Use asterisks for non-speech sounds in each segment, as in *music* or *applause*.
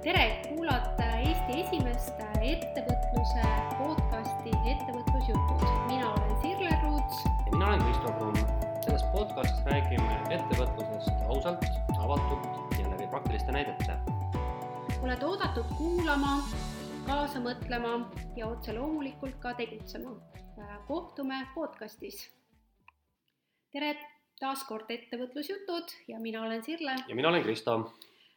tere, kuulate Eesti esimest ettevõtluse podcasti Ettevõtlusjutud. mina olen Sirle Ruuts. ja mina olen Kristo Kruun. selles podcastis räägime ettevõtlusest ausalt, avatult ja läbi praktiliste näidete. oled oodatud kuulama, kaasa mõtlema ja otse loomulikult ka tegutsema. kohtume podcastis. tere taas kord Ettevõtlusjutud ja mina olen Sirle ja mina olen Kristo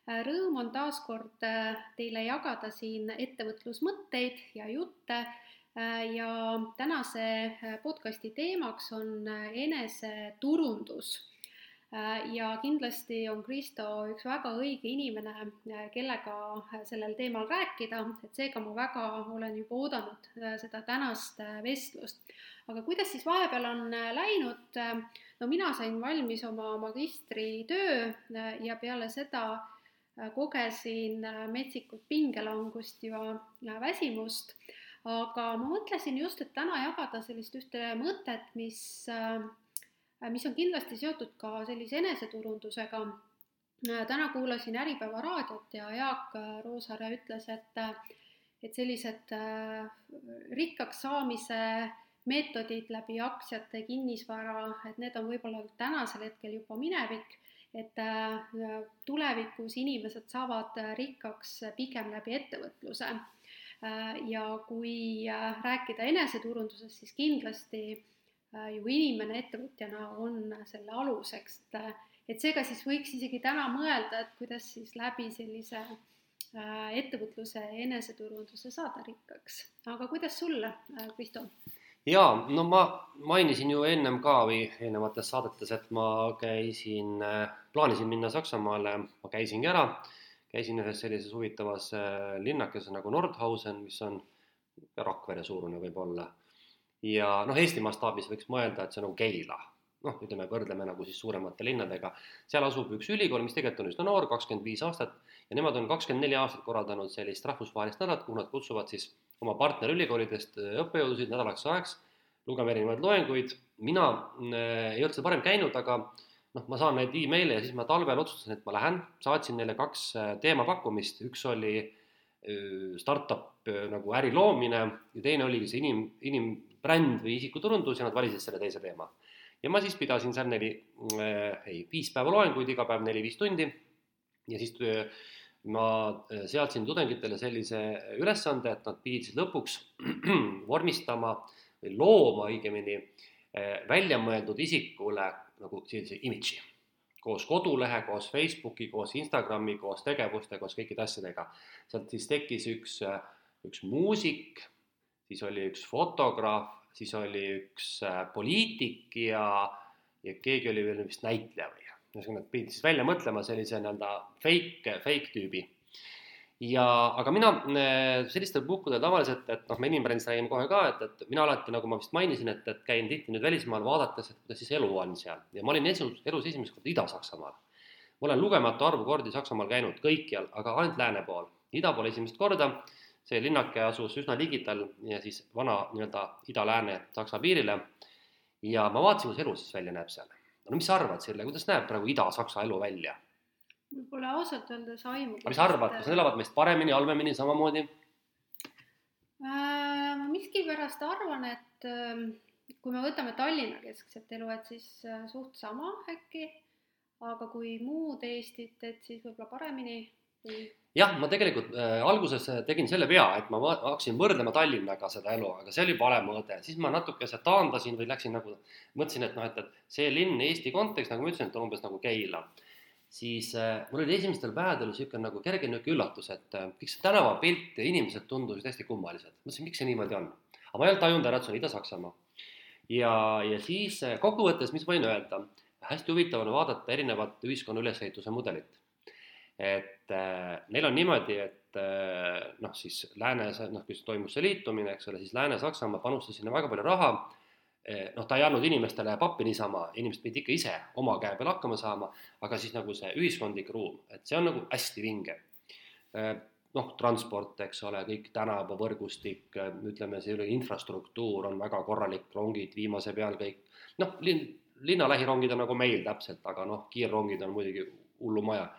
rõõm on taas kord äh, teile jagada siin ettevõtlusmõtteid ja jutte äh, ja tänase äh, podcasti teemaks on eneseturundus. ja kindlasti on Kristo üks väga õige inimene, kellega sellel teemal rääkida, et seega ma väga olen juba oodanud seda tänast vestlust. aga kuidas siis vahepeal on läinud? no mina sain valmis oma magistritöö ja peale seda Äh, kogesin äh, metsikut pingelangust ja väsimust, aga ma mõtlesin just, et täna jagada sellist ühte mõtet, mis, äh, mis on kindlasti seotud ka sellise eneseturundusega. täna kuulasin Äripäeva raadiot ja Jaak Roosaare ütles, et, et sellised rikkaks saamise meetodid läbi aktsiate, kinnisvara, et need on võib-olla tänasel hetkel juba minevik et äh, tulevikus inimesed saavad äh, rikkaks pigem läbi ettevõtluse. Äh, ja kui rääkida eneseturundusest, siis kindlasti ju inimene ettevõtjana on selle aluseks, et, et seega siis võiks isegi täna mõelda, et kuidas siis läbi sellise ettevõtluse ja eneseturunduse saada rikkaks. aga kuidas sulle, Kristo? jaa, no ma mainisin ju ennem ka või eelnevates saadetes, et ma käisin, plaanisin minna Saksamaale, ma käisingi ära, käisin ühes sellises huvitavas äh, linnakeses nagu Nordhausen, mis on Rakvere suurune võib-olla. ja noh, Eesti mastaabis võiks mõelda, et see on nagu Keila, noh, ütleme, võrdleme nagu siis suuremate linnadega. seal asub üks ülikool, mis tegelikult on üsna noor, kakskümmend viis aastat ja nemad on kakskümmend neli aastat korraldanud sellist rahvusvahelist nädalat, kuhu nad kutsuvad siis oma partnerülikoolidest äh, õppejõudusid nädalaks ajaks, lugema erinevaid loenguid, mina äh, ei olnud seda varem käinud, aga noh, ma saan neid email'e ja siis ma talvel otsustasin, et ma lähen, saatsin neile kaks äh, teemapakkumist, üks oli startup nagu äri loomine ja teine oligi see inim, inimbränd või isikuturundus ja nad valisid selle teise teema. ja ma siis pidasin seal neli äh,, ei, viis päeva loenguid, iga päev neli-viis tundi. Ja siis ma äh, seadsin tudengitele sellise ülesande, et nad pidid siis lõpuks *clears throat* vormistama või looma õigemini äh, väljamõeldud isikule nagu sellise imidži. koos kodulehe, koos Facebooki, koos Instagrami, koos tegevuste, koos kõikide asjadega. sealt siis tekkis üks, äh, üks muusik, siis oli üks fotograaf, siis oli üks poliitik ja, ja keegi oli veel vist näitleja või ühesõnaga pidid siis välja mõtlema sellise nii-öelda fake, fake tüübi. Ja, aga mina äh, sellistel puhkudel tavaliselt, et noh, me inimbrändist räägime kohe ka, et, et mina alati, nagu ma vist mainisin, et, et käin tihti nüüd välismaal vaadates, et kuidas siis elu on seal ja ma olin elus, elus esimest korda Ida-Saksamaal. ma olen lugematu arvu kordi Saksamaal käinud kõikjal, aga ainult lääne pool, ida pool esimest korda see linnake asus üsna ligidal ja siis vana nii-öelda ida-lääne Saksa piirile. ja ma vaatasin, kuidas elu siis välja näeb seal no mis sa arvad, Sirle, kuidas näeb praegu Ida-Saksa elu välja? Mul pole ausalt öeldes aimu. mis sa arvad, kas nad elavad meist paremini, halvemini, samamoodi äh,? ma miskipärast arvan, et äh, kui me võtame Tallinna keskset elu, et siis äh, suht sama äkki, aga kui muud Eestit, et siis võib-olla paremini või jah, ma tegelikult äh, alguses tegin selle vea, et ma hakkasin võrdlema Tallinnaga seda elu, aga see oli vale mõõde, siis ma natukese taandasin või läksin nagu, mõtlesin, et noh, et, et see linn Eesti kontekst, nagu ma ütlesin, et umbes nagu Keila. Siis äh, mul oli esimestel päevadel niisugune nagu kerge niisugune üllatus, et äh, kõik see tänavapilt ja inimesed tundusid hästi kummalised. mõtlesin, miks see niimoodi on. aga ma ei olnud tajunud ära, et see on Ida-Saksamaa. ja, ja siis äh, kokkuvõttes, mis võin öelda, hästi huvitav on vaadata erinevat ühiskonna ülesehituse mudelit et äh, neil on niimoodi, et äh, noh, siis läänes, noh, kui toimus see liitumine, eks ole, siis Lääne-Saksamaa panustas sinna väga palju raha. Noh, ta ei andnud inimestele pappi niisama, inimesed pidid ikka ise oma käe peal hakkama saama, aga siis nagu see ühiskondlik ruum, et see on nagu hästi vinge eh,. noh, transport, eks ole, kõik tänavavõrgustik, ütleme, see infrastruktuur on väga korralik, rongid viimase peal kõik, noh, linn, linna lähirongid on nagu meil täpselt, aga noh, kiirrongid on muidugi hullumaja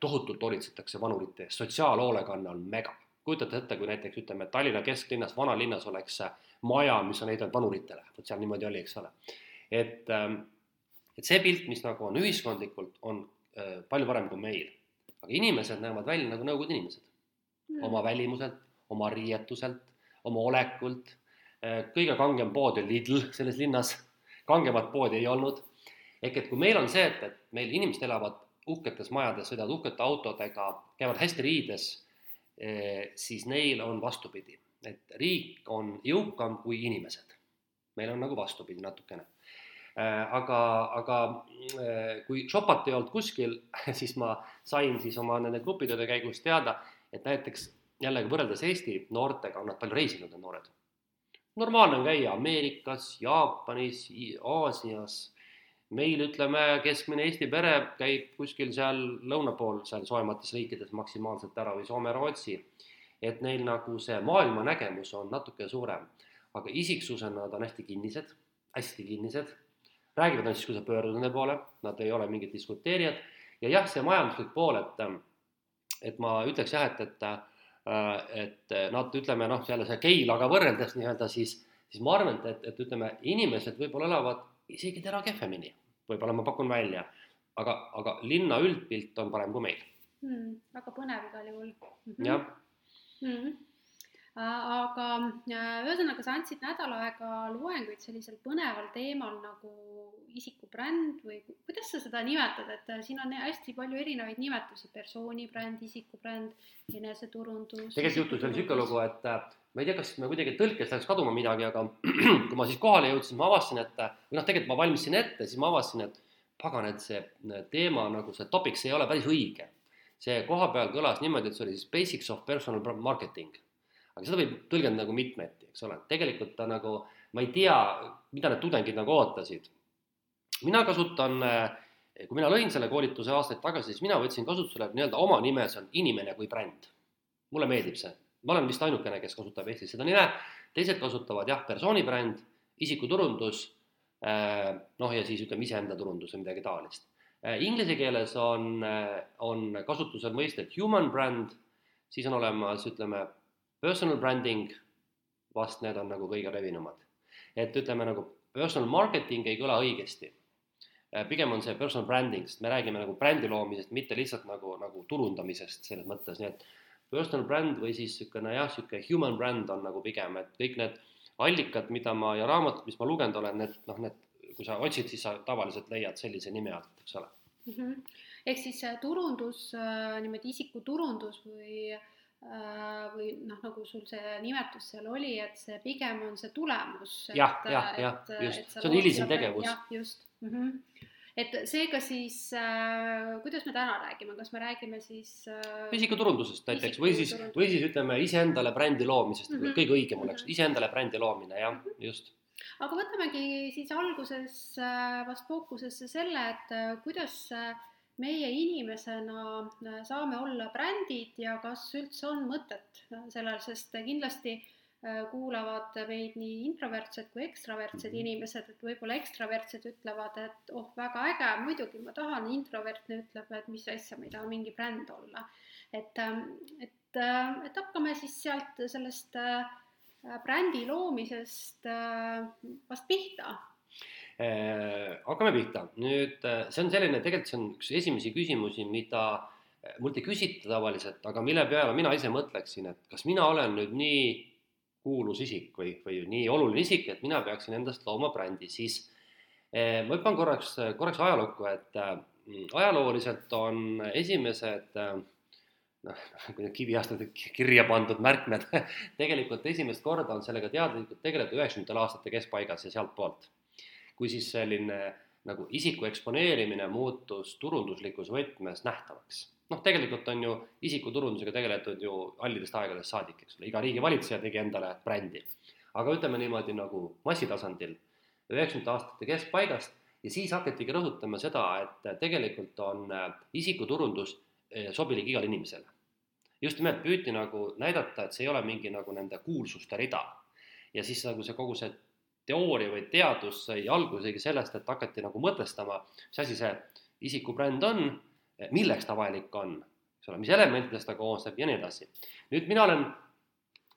tohutult hoolitsetakse vanurite eest, sotsiaalhoolekanne on mega. kujutate ette, kui näiteks ütleme, Tallinna kesklinnas, vanalinnas oleks maja, mis on ehitatud vanuritele, vot seal niimoodi oli, eks ole. et, ähm, et see pilt, mis nagu on ühiskondlikult, on äh, palju parem kui meil. aga inimesed näevad välja nagu Nõukogude inimesed mm., oma välimuselt, oma riietuselt, oma olekult. Äh, kõige kangem pood oli Lidl *laughs* selles linnas, kangemat poodi ei olnud. ehk et kui meil on see, et, et meil inimesed elavad uhketes majades, sõidavad uhkete autodega, käivad hästi riides, eh, siis neil on vastupidi, et riik on jõukam kui inimesed. meil on nagu vastupidi natukene. Eh, aga, aga eh, kui Chopat ei olnud kuskil, *laughs* siis ma sain siis oma nende grupitööde käigus teada, et näiteks jällegi võrreldes Eesti noortega on nad palju reisinud, need noored. normaalne on käia Ameerikas, Jaapanis, Aasias meil ütleme, keskmine Eesti pere käib kuskil seal lõuna pool, seal soojemates riikides maksimaalselt ära või Soome-Rootsi. Et neil nagu see maailmanägemus on natuke suurem, aga isiksusena nad on hästi kinnised, hästi kinnised, räägivad ainult siis, kui sa pöördud nende poole, nad ei ole mingid diskuteerijad ja jah, see majanduslik pool, et, et ma ütleks jah, et, et, et nad ütleme noh, jälle see Keilaga võrreldes nii-öelda siis, siis ma arvan, et, et, ütleme, inimesed võib-olla elavad isegi tera kehvemini, võib-olla ma pakun välja, aga, aga linna üldpilt on parem kui meil hmm,. väga põnev igal juhul mm. -hmm. jah hmm aga äh, ühesõnaga, sa andsid nädal aega loenguid sellisel põneval teemal nagu isikubränd või kuidas sa seda nimetad, et äh, siin on hästi palju erinevaid nimetusi, persoonibränd, isikubränd, eneseturundus. tegelikult juhtus veel niisugune lugu, et ma ei tea, kas me kuidagi tõlkes läks kaduma midagi, aga *clears throat* kui ma siis kohale jõudsin, ma avastasin, et või noh, tegelikult ma valmistasin ette, siis ma avastasin, et pagan, et see teema nagu see topic, see ei ole päris õige. See koha peal kõlas niimoodi, et see oli siis basics of personal marketing. aga seda võib tõlgendada nagu mitmeti, eks ole, tegelikult ta nagu, ma ei tea, mida need tudengid nagu ootasid. mina kasutan, kui mina lõin selle koolituse aastaid tagasi, siis mina võtsin kasutusele nii-öelda oma nime, see on inimene kui bränd. mulle meeldib see ma olen vist ainukene, kes kasutab Eestis seda nime, teised kasutavad jah, persoonibränd, isikuturundus, äh, noh, ja siis ütleme iseenda turundus või midagi taolist. Äh, inglise keeles on, äh, on kasutusel mõisted human brand, siis on olemas, ütleme, personal branding, vast need on nagu kõige levinumad. et ütleme nagu personal marketing ei kõla õigesti. pigem on see personal branding, sest me räägime nagu brändi loomisest, mitte lihtsalt nagu, nagu turundamisest selles mõttes, nii et personal brand või siis niisugune jah, niisugune human brand on nagu pigem, et kõik need allikad, mida ma ja raamatud, mis ma lugenud olen, need noh, need, kui sa otsid, siis sa tavaliselt leiad sellise nime alt, eks ole mm. -hmm. ehk siis turundus, äh, niimoodi isikuturundus või äh, või noh, nagu sul see nimetus seal oli, et see pigem on see tulemus. jah, jah, jah, just, see on hilisem tegevus. jah, just mm. -hmm et seega siis äh,, kuidas me täna räägime, kas me räägime siis äh, isikuturundusest näiteks või siis, või siis ütleme iseendale brändi loomisest mm, -hmm. kõige õigem oleks mm -hmm. iseendale brändi loomine, jah mm, -hmm. just. Aga võtamegi siis alguses äh, vast fookusesse selle, et äh, kuidas äh, meie inimesena saame olla brändid ja kas üldse on mõtet sellel, sest kindlasti kuulavad meid nii introvertsed kui ekstravertsed mhm. inimesed, et võib-olla ekstravertsed ütlevad, et oh, väga äge, muidugi ma tahan, introvertne ütleb, et mis asja, ma ei taha mingi bränd olla. et, ähm, et, et hakkame siis sealt sellest äh, brändi loomisest vast pihta. Hakkame pihta, nüüd see on selline, tegelikult see on üks esimesi küsimusi, mida mult ei küsita tavaliselt, aga mille peale mina ise mõtleksin, et kas mina olen nüüd nii kuulus isik või, või nii oluline isik, et mina peaksin endast looma brändi, siis ma hüppan korraks, korraks ajalukku, et äh, ajalooliselt on esimesed äh, noh, kiviastmed *laughs* kirja pandud märkmed tegelikult esimest korda on sellega teadlikult tegeletud üheksakümnendatel aastate keskpaigas ja sealtpoolt. kui siis selline nagu isiku eksponeerimine muutus turunduslikus võtmes nähtavaks noh, tegelikult on ju isikuturundusega tegeletud ju hallidest aegadest saadik, eks ole, iga riigi valitseja tegi endale brändi. aga ütleme niimoodi nagu massitasandil üheksakümnendate aastate keskpaigast ja siis hakatigi rõhutama seda, et tegelikult on äh, isikuturundus sobilik igale inimesele. just nimelt püüti nagu näidata, et see ei ole mingi nagu nende kuulsuste rida. ja siis nagu see kogu see teooria või teadus sai algusegi sellest, et hakati nagu mõtestama, mis asi see isikubränd on milleks ta vajalik on, eks ole, mis elementidest ta koosneb ja nii edasi. nüüd mina olen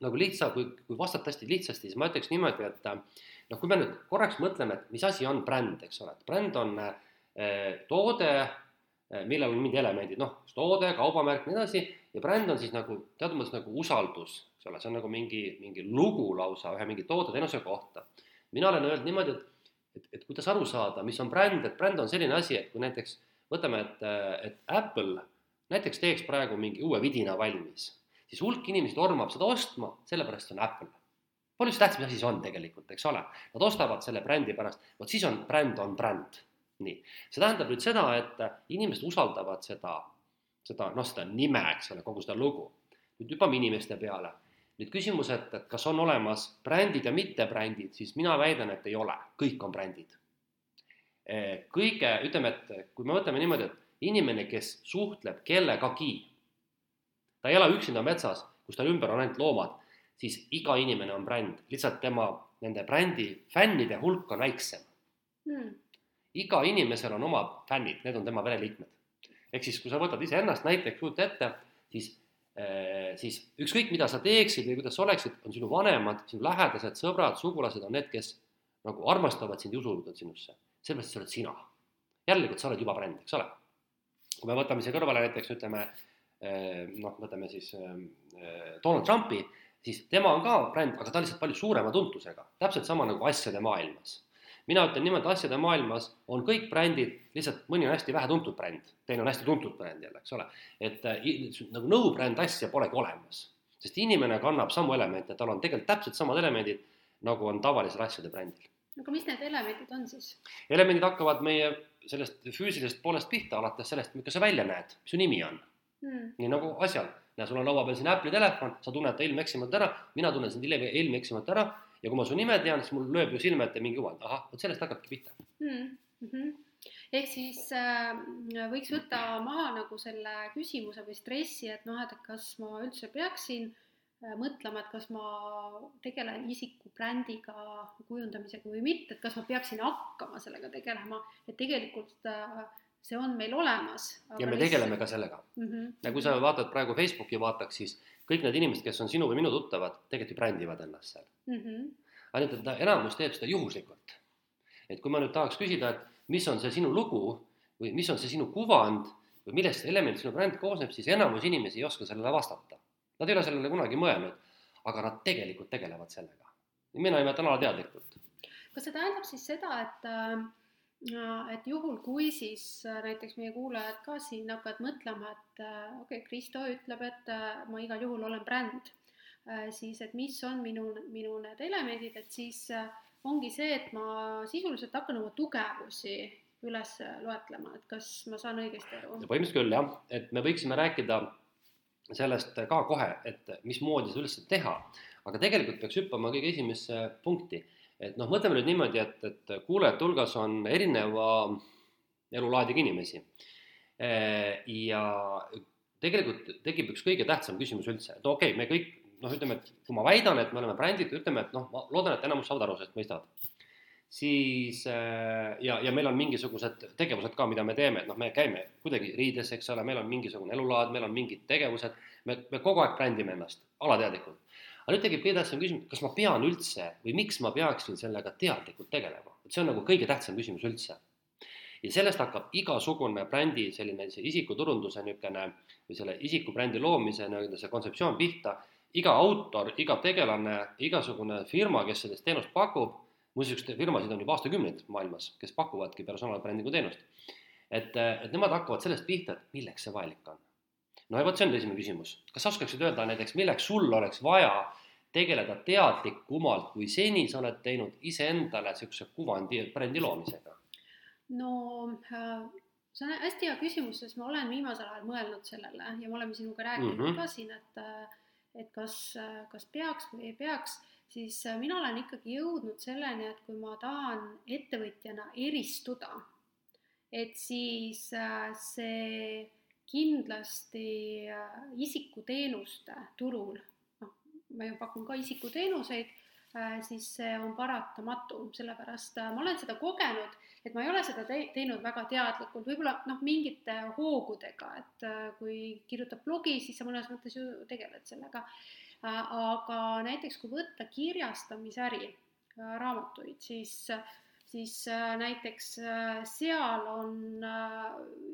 nagu lihtsa, kui, kui vastata hästi lihtsasti, siis ma ütleks niimoodi, et noh, kui me nüüd korraks mõtleme, et mis asi on bränd, eks ole, et bränd on eh, toode eh,, millel on mingid elemendid, noh, toode, kaubamärk, nii edasi, ja bränd on siis nagu teatud mõttes nagu usaldus, eks ole, see on nagu mingi, mingi lugu lausa ühe mingi toode-teenuse kohta. mina olen öelnud niimoodi, et et, et kuidas aru saada, mis on bränd, et bränd on selline asi, et kui näiteks võtame, et, et Apple näiteks teeks praegu mingi uue vidina valmis, siis hulk inimesi tormab seda ostma, sellepärast see on Apple. palju see tähtsam asi see on tegelikult, eks ole, nad ostavad selle brändi pärast, vot siis on bränd on bränd. Nii, see tähendab nüüd seda, et inimesed usaldavad seda, seda noh, seda nime, eks ole, kogu seda lugu. nüüd hüppame inimeste peale. Nüüd küsimus, et, et kas on olemas brändid ja mittebrändid, siis mina väidan, et ei ole, kõik on brändid. Eh, kõige, ütleme, et kui me võtame niimoodi, et inimene, kes suhtleb kellegagi, ta ei ela üksinda metsas, kus tal ümber on ainult loomad, siis iga inimene on bränd, lihtsalt tema nende brändi fännide hulk on väiksem. Hmm.. Iga inimesel on omad fännid, need on tema pereliikmed. ehk siis, kui sa võtad iseennast näiteks, kujuta ette, siis Äh, siis ükskõik, mida sa teeksid või kuidas sa oleksid, on sinu vanemad, sinu lähedased, sõbrad, sugulased on need, kes nagu armastavad sind ja usuvad sinusse, sellepärast, et sa oled sina. jällegi, sa oled juba bränd, eks ole. kui me võtame siia kõrvale näiteks ütleme äh, noh, võtame siis äh, Donald Trumpi, siis tema on ka bränd, aga ta on lihtsalt palju suurema tuntusega, täpselt sama nagu asjade maailmas mina ütlen niimoodi, asjade maailmas on kõik brändid, lihtsalt mõni on hästi vähetuntud bränd, teine on hästi tuntud bränd jälle, eks ole. et äh, nagu no-bränd asja polegi olemas, sest inimene kannab samu elemente, tal on tegelikult täpselt samad elemendid, nagu on tavalisel asjade brändil. aga mis need elemendid on siis? elemendid hakkavad meie sellest füüsilisest poolest pihta, alates sellest, milline sa välja näed, mis su nimi on hmm.. nii nagu asjal, näe, sul on laua peal siin Apple'i telefon, sa tunned ta ilmeksimalt ära, mina tunnen sind ilmeksimalt ära ja kui ma su nime tean, siis mul lööb ju silme ette mingi kuvand, ahah, vot sellest hakkabki pihta mm. -hmm. ehk siis äh, võiks võtta maha nagu selle küsimuse või stressi, et noh, et kas ma üldse peaksin äh, mõtlema, et kas ma tegelen isiku brändiga kujundamisega või mitte, et kas ma peaksin hakkama sellega tegelema, et tegelikult äh, see on meil olemas. ja me tegeleme ka sellega mm. -hmm. ja kui sa vaatad praegu Facebooki vaataks, siis kõik need inimesed, kes on sinu või minu tuttavad, tegelikult ju brändivad ennast seal mm. -hmm. ainult, et enamus teeb seda juhuslikult. et kui ma nüüd tahaks küsida, et mis on see sinu lugu või mis on see sinu kuvand või millest element sinu bränd koosneb, siis enamus inimesi ei oska sellele vastata. Nad ei ole sellele kunagi mõelnud, aga nad tegelikult tegelevad sellega. mina nimetan alateadlikult. kas see tähendab siis seda, et äh et juhul, kui siis äh, näiteks meie kuulajad ka siin hakkavad mõtlema, et äh, okei okay,, Kristo ütleb, et äh, ma igal juhul olen bränd, siis et mis on minu, minu need elemendid, et siis ongi see, et ma sisuliselt hakkan oma tugevusi üles loetlema, et kas ma saan õigesti aru? põhimõtteliselt küll jah, et me võiksime rääkida sellest ka kohe, et mismoodi seda üldse teha, aga tegelikult peaks hüppama kõige esimesse punkti et noh, mõtleme nüüd niimoodi, et, et kuulajate hulgas on erineva elulaadiga inimesi. ja tegelikult tekib üks kõige tähtsam küsimus üldse, et okei okay,, me kõik noh, ütleme, et kui ma väidan, et me oleme brändid, ütleme, et noh, ma loodan, et enamus saavad aru sellest, mõistavad. siis ja, ja meil on mingisugused tegevused ka, mida me teeme, et noh, me käime kuidagi riides, eks ole, meil on mingisugune elulaad, meil on mingid tegevused, me, me kogu aeg brändime ennast alateadlikult aga nüüd tekib kõige tähtsam küsimus, kas ma pean üldse või miks ma peaksin sellega teadlikult tegelema, et see on nagu kõige tähtsam küsimus üldse. ja sellest hakkab igasugune brändi selline see isikuturunduse niisugune või selle isikubrändi loomise nii-öelda see kontseptsioon pihta, iga autor, iga tegelane, igasugune firma, kes sellist teenust pakub, muuseas, firmasid on juba aastakümneid maailmas, kes pakuvadki personaalbrändingu teenust. et, et nemad hakkavad sellest pihta, et milleks see vajalik on no ja vot, see on esimene küsimus. kas sa oskaksid öelda näiteks, milleks sul oleks vaja tegeleda teadlikumalt, kui seni sa oled teinud iseendale niisuguse kuvandi, brändi loomisega? no äh, see on hästi hea küsimus, sest ma olen viimasel ajal mõelnud sellele ja me oleme sinuga rääkinud mm -hmm. ka siin, et äh, et kas, äh, kas peaks või ei peaks, siis mina olen ikkagi jõudnud selleni, et kui ma tahan ettevõtjana eristuda, et siis see kindlasti äh, isikuteenuste turul, noh, ma ju pakun ka isikuteenuseid, siis see on paratamatu, sellepärast ma olen seda kogenud, et ma ei ole seda te teinud väga teadlikult, võib-olla noh, mingite hoogudega, et kui kirjutab blogi, siis sa mõnes mõttes ju tegeled sellega. aga näiteks kui võtta kirjastamisäri, raamatuid, siis siis näiteks seal on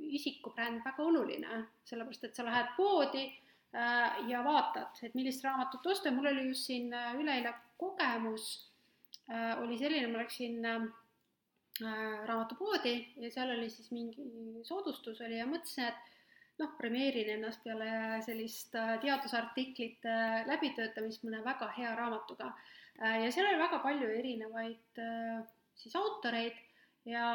isikubränd väga oluline, sellepärast et sa lähed poodi Äh, ja vaatad, et millist raamatut osta, mul oli just siin äh, üleeile kogemus, äh, oli selline, ma läksin raamatupoodi ja seal oli siis mingi soodustus oli ja mõtlesin, et noh, premeerin ennast peale sellist teadusartiklite läbitöötamist mõne väga hea raamatuga. ja seal oli väga palju erinevaid siis autoreid ja,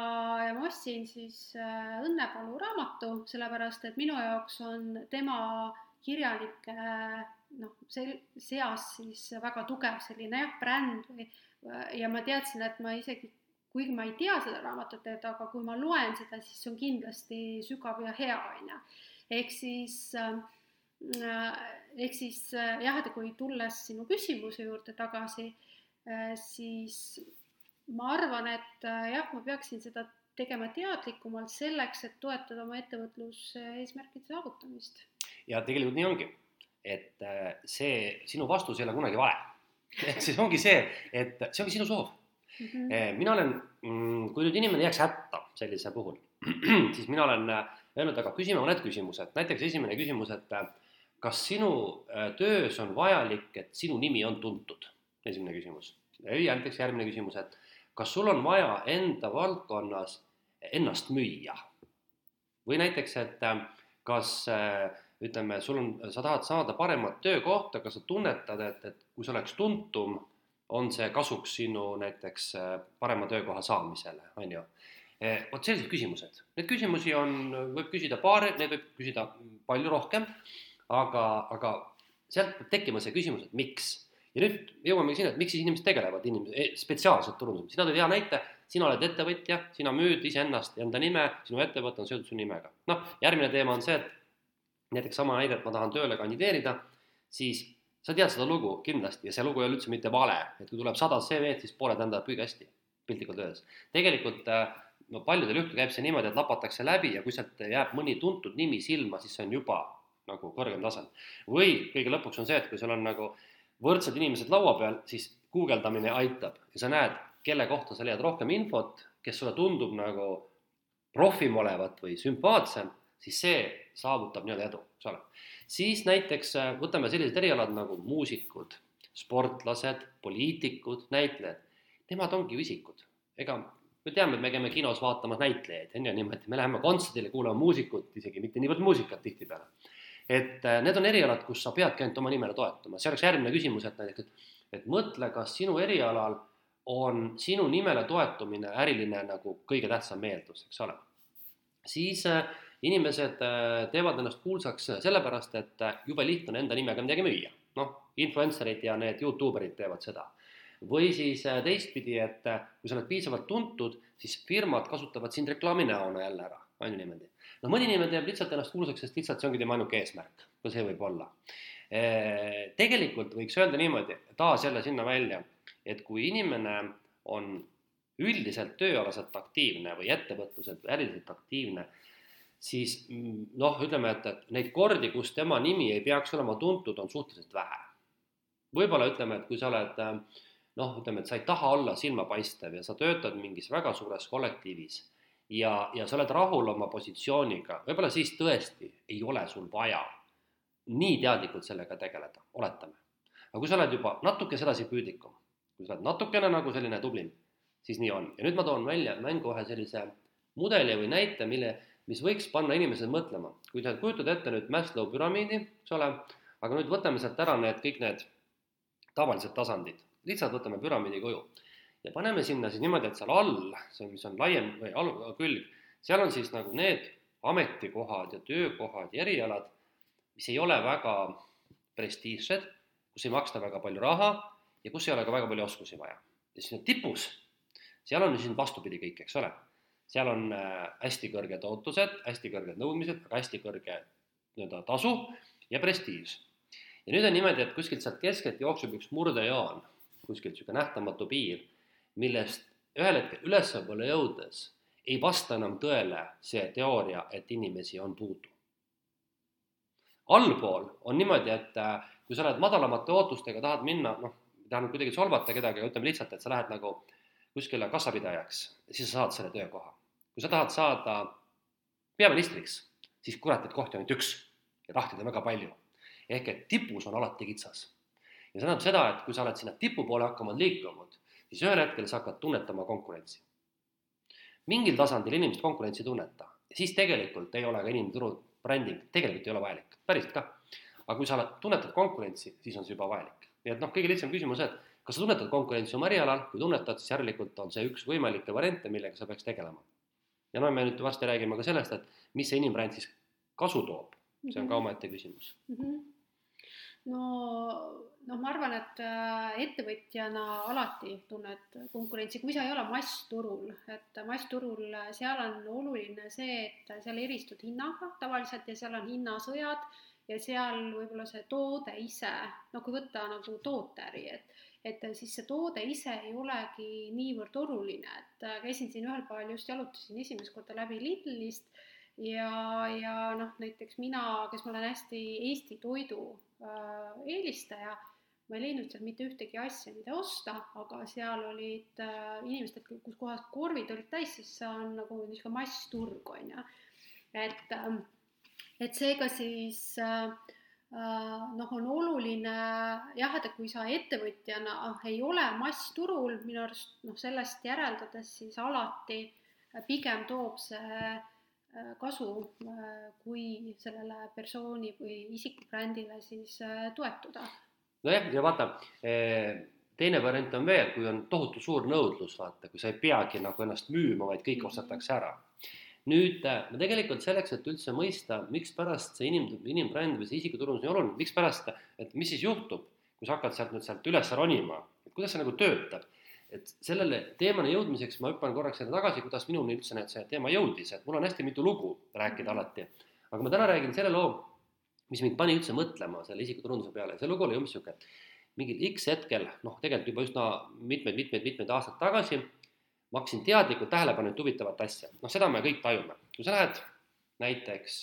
ja ma ostsin siis Õnnepalu raamatu, sellepärast et minu jaoks on tema kirjanike noh, sel-, seas siis väga tugev selline jah, bränd või ja ma teadsin, et ma isegi, kuigi ma ei tea seda raamatut, et aga kui ma loen seda, siis see on kindlasti sügav ja hea, on ju. ehk siis äh, ehk siis äh, jah, et kui tulles sinu küsimuse juurde tagasi äh,, siis ma arvan, et äh, jah, ma peaksin seda tegema teadlikumalt selleks, et toetada oma ettevõtluse eesmärkide saavutamist ja tegelikult nii ongi, et äh, see sinu vastus ei ole kunagi vale. *laughs* ehk siis ongi see, et see ongi sinu soov mm. -hmm. mina olen, mm, kui nüüd inimene jääks hätta sellise puhul, *clears throat* siis mina olen öelnud, aga küsime mõned küsimused, näiteks esimene küsimus, et kas sinu töös on vajalik, et sinu nimi on tuntud, esimene küsimus. ja näiteks järgmine küsimus, et kas sul on vaja enda valdkonnas ennast müüa või näiteks, et kas äh, ütleme, sul on, sa tahad saada paremat töökohta, kas sa tunnetad, et, et kui sa oleks tuntum, on see kasuks sinu näiteks äh, parema töökoha saamisele, on ju. Vot sellised küsimused, neid küsimusi on, võib küsida paari, neid võib küsida palju rohkem, aga, aga sealt peab tekkima see küsimus, et miks. Ja nüüd jõuamegi sinna, et miks siis inimesed tegelevad inimesed, eh, spetsiaalselt turundusega, sina tõid hea näite, sina oled ettevõtja, sina müüd iseennast, enda nime, sinu ettevõte on seotud su nimega. noh, järgmine teema on see, et näiteks sama näide, et ma tahan tööle kandideerida, siis sa tead seda lugu kindlasti ja see lugu ei ole üldse mitte vale, et kui tuleb sada CV-d, siis pooled lendavad prügikasti, piltlikult öeldes. tegelikult no paljudel juhtudel käib see niimoodi, et lapatakse läbi ja kui sealt jääb mõni tuntud nimi silma, siis see on juba nagu kõrgem tasand. või kõige lõpuks on see, et kui sul on nagu võrdsed inimesed laua peal, siis guugeldamine aitab ja sa näed, kelle kohta sa leiad rohkem infot, kes sulle tundub nagu profim olevat või sümpaatsem siis see saavutab nii-öelda edu, eks ole. siis näiteks äh, võtame sellised erialad nagu muusikud, sportlased, poliitikud, näitlejad. Nemad ongi ju isikud, ega me teame, et me käime kinos vaatamas näitlejaid, on ju niimoodi, me läheme kontserdile kuulama muusikut, isegi mitte niivõrd muusikat tihtipeale. Et äh, need on erialad, kus sa peadki ainult oma nimele toetuma, see oleks järgmine küsimus, et näiteks, et, et mõtle, kas sinu erialal on sinu nimele toetumine äriline nagu kõige tähtsam eeldus, eks ole. siis äh, inimesed äh, teevad ennast kuulsaks sellepärast, et jube lihtne on enda nimega midagi müüa. noh, influencer'id ja need Youtube erid teevad seda. või siis teistpidi, et kui sa oled piisavalt tuntud, siis firmad kasutavad sind reklaami näona jälle ära, on ju niimoodi. No mõni inimene teeb lihtsalt ennast kuulsaks, sest lihtsalt see ongi tema ainuke eesmärk, no see võib olla. tegelikult võiks öelda niimoodi, taas jälle sinna välja, et kui inimene on üldiselt tööalaselt aktiivne või ettevõtluselt või äriliselt aktiivne siis noh, ütleme, et, et neid kordi, kus tema nimi ei peaks olema tuntud, on suhteliselt vähe. võib-olla ütleme, et kui sa oled noh, ütleme, et sa ei taha olla silmapaistev ja sa töötad mingis väga suures kollektiivis ja, ja sa oled rahul oma positsiooniga, võib-olla siis tõesti ei ole sul vaja nii teadlikult sellega tegeleda, oletame. aga kui sa oled juba natuke sedasipüüdlikum, kui sa oled natukene nagu selline tublim, siis nii on. ja nüüd ma toon välja mängu ühe sellise mudeli või näite, mille mis võiks panna inimesed mõtlema. kui sa kujutad ette nüüd Maslow püramiidi, eks ole, aga nüüd võtame sealt ära need kõik need tavalised tasandid, lihtsalt võtame püramiidi kuju ja paneme sinna siis niimoodi, et seal all, see, mis on laiem või all, külg, seal on siis nagu need ametikohad ja töökohad ja erialad, mis ei ole väga prestiižsed, kus ei maksta väga palju raha ja kus ei ole ka väga palju oskusi vaja. ja siis need tipus, seal on siis vastupidi kõik, eks ole seal on äh, hästi kõrged ootused, hästi kõrged nõudmised, aga hästi kõrge nii-öelda tasu ja prestiiž. ja nüüd on niimoodi, et kuskilt sealt keskelt jookseb üks murdejoon kuskilt niisugune nähtamatu piir, millest ühel hetkel ülespoole jõudes ei vasta enam tõele see teooria, et inimesi on puudu. allpool on niimoodi, et äh, kui sa oled madalamate ootustega, tahad minna, noh, nüüd kuidagi solvata kedagi, aga ütleme lihtsalt, et sa lähed nagu kuskile kassapidajaks, siis sa saad selle töökoha. kui sa tahad saada peaministriks, siis kurat, et kohti on ainult üks ja tahtjaid on väga palju. ehk et tipus on alati kitsas. ja see tähendab seda, et kui sa oled sinna tipu poole hakkama liikunud, siis ühel hetkel sa hakkad tunnetama konkurentsi. mingil tasandil inimesed konkurentsi ei tunneta, siis tegelikult ei ole ka inimturu bränding, tegelikult ei ole vajalik, päriselt ka. aga kui sa oled, tunnetad konkurentsi, siis on see juba vajalik. nii et noh, kõige lihtsam küsimus, et kas sa tunnetad konkurentsi oma erialal, kui tunnetad, siis järelikult on see üks võimalikke variante, millega sa peaks tegelema. ja no me nüüd varsti räägime ka sellest, et mis see inimbränd siis kasu toob, see on ka Mhm. omaette küsimus mm. -hmm. No, noh, ma arvan, et äh, ettevõtjana alati tunned konkurentsi, kui sa ei ole massturul, et massturul, äh, seal on oluline see, et seal eristud hinnaga tavaliselt ja seal on hinnasõjad ja seal võib-olla see toode ise, no kui võtta nagu tooteäri, et et siis see toode ise ei olegi niivõrd oluline, et äh, käisin siin ühel päeval just jalutasin esimest korda läbi Lidlist ja, ja noh, näiteks mina, kes ma olen hästi Eesti toidu eelistaja, ma ei leidnud seal mitte ühtegi asja, mida osta, aga seal olid äh, inimestel, kus kohas korvid olid täis, sest see on nagu niisugune massturg, on ju. et ähm,, et seega siis äh, äh, noh, on oluline jah, et kui sa ettevõtjana ei ole massturul, minu arust noh, sellest järeldades siis alati pigem toob see äh, kasu, kui sellele persooni või isikubrändile siis äh, toetuda. nojah, ja vaata, teine variant on veel, kui on tohutu suur nõudlus, vaata, kui sa ei peagi nagu ennast müüma, vaid kõik ostetakse ära. nüüd no tegelikult selleks, et üldse mõista, mikspärast see inim, inimbränd või see isikuturundus on oluline, mikspärast, et mis siis juhtub, kui sa hakkad sealt nüüd sealt üles ronima, et kuidas see nagu töötab et sellele teemani jõudmiseks ma hüppan korraks jälle tagasi, kuidas minuni üldse need, see teema jõudis, et mul on hästi mitu lugu rääkida alati. aga ma täna räägin selle loo, mis mind pani üldse mõtlema selle isikuturunduse peale, see lugu oli umbes sihuke, mingil X hetkel, noh, tegelikult juba üsna mitmeid-mitmeid-mitmeid aastaid tagasi, ma hakkasin teadlikult tähele panema huvitavat asja, noh, seda me kõik tajume, kui sa lähed näiteks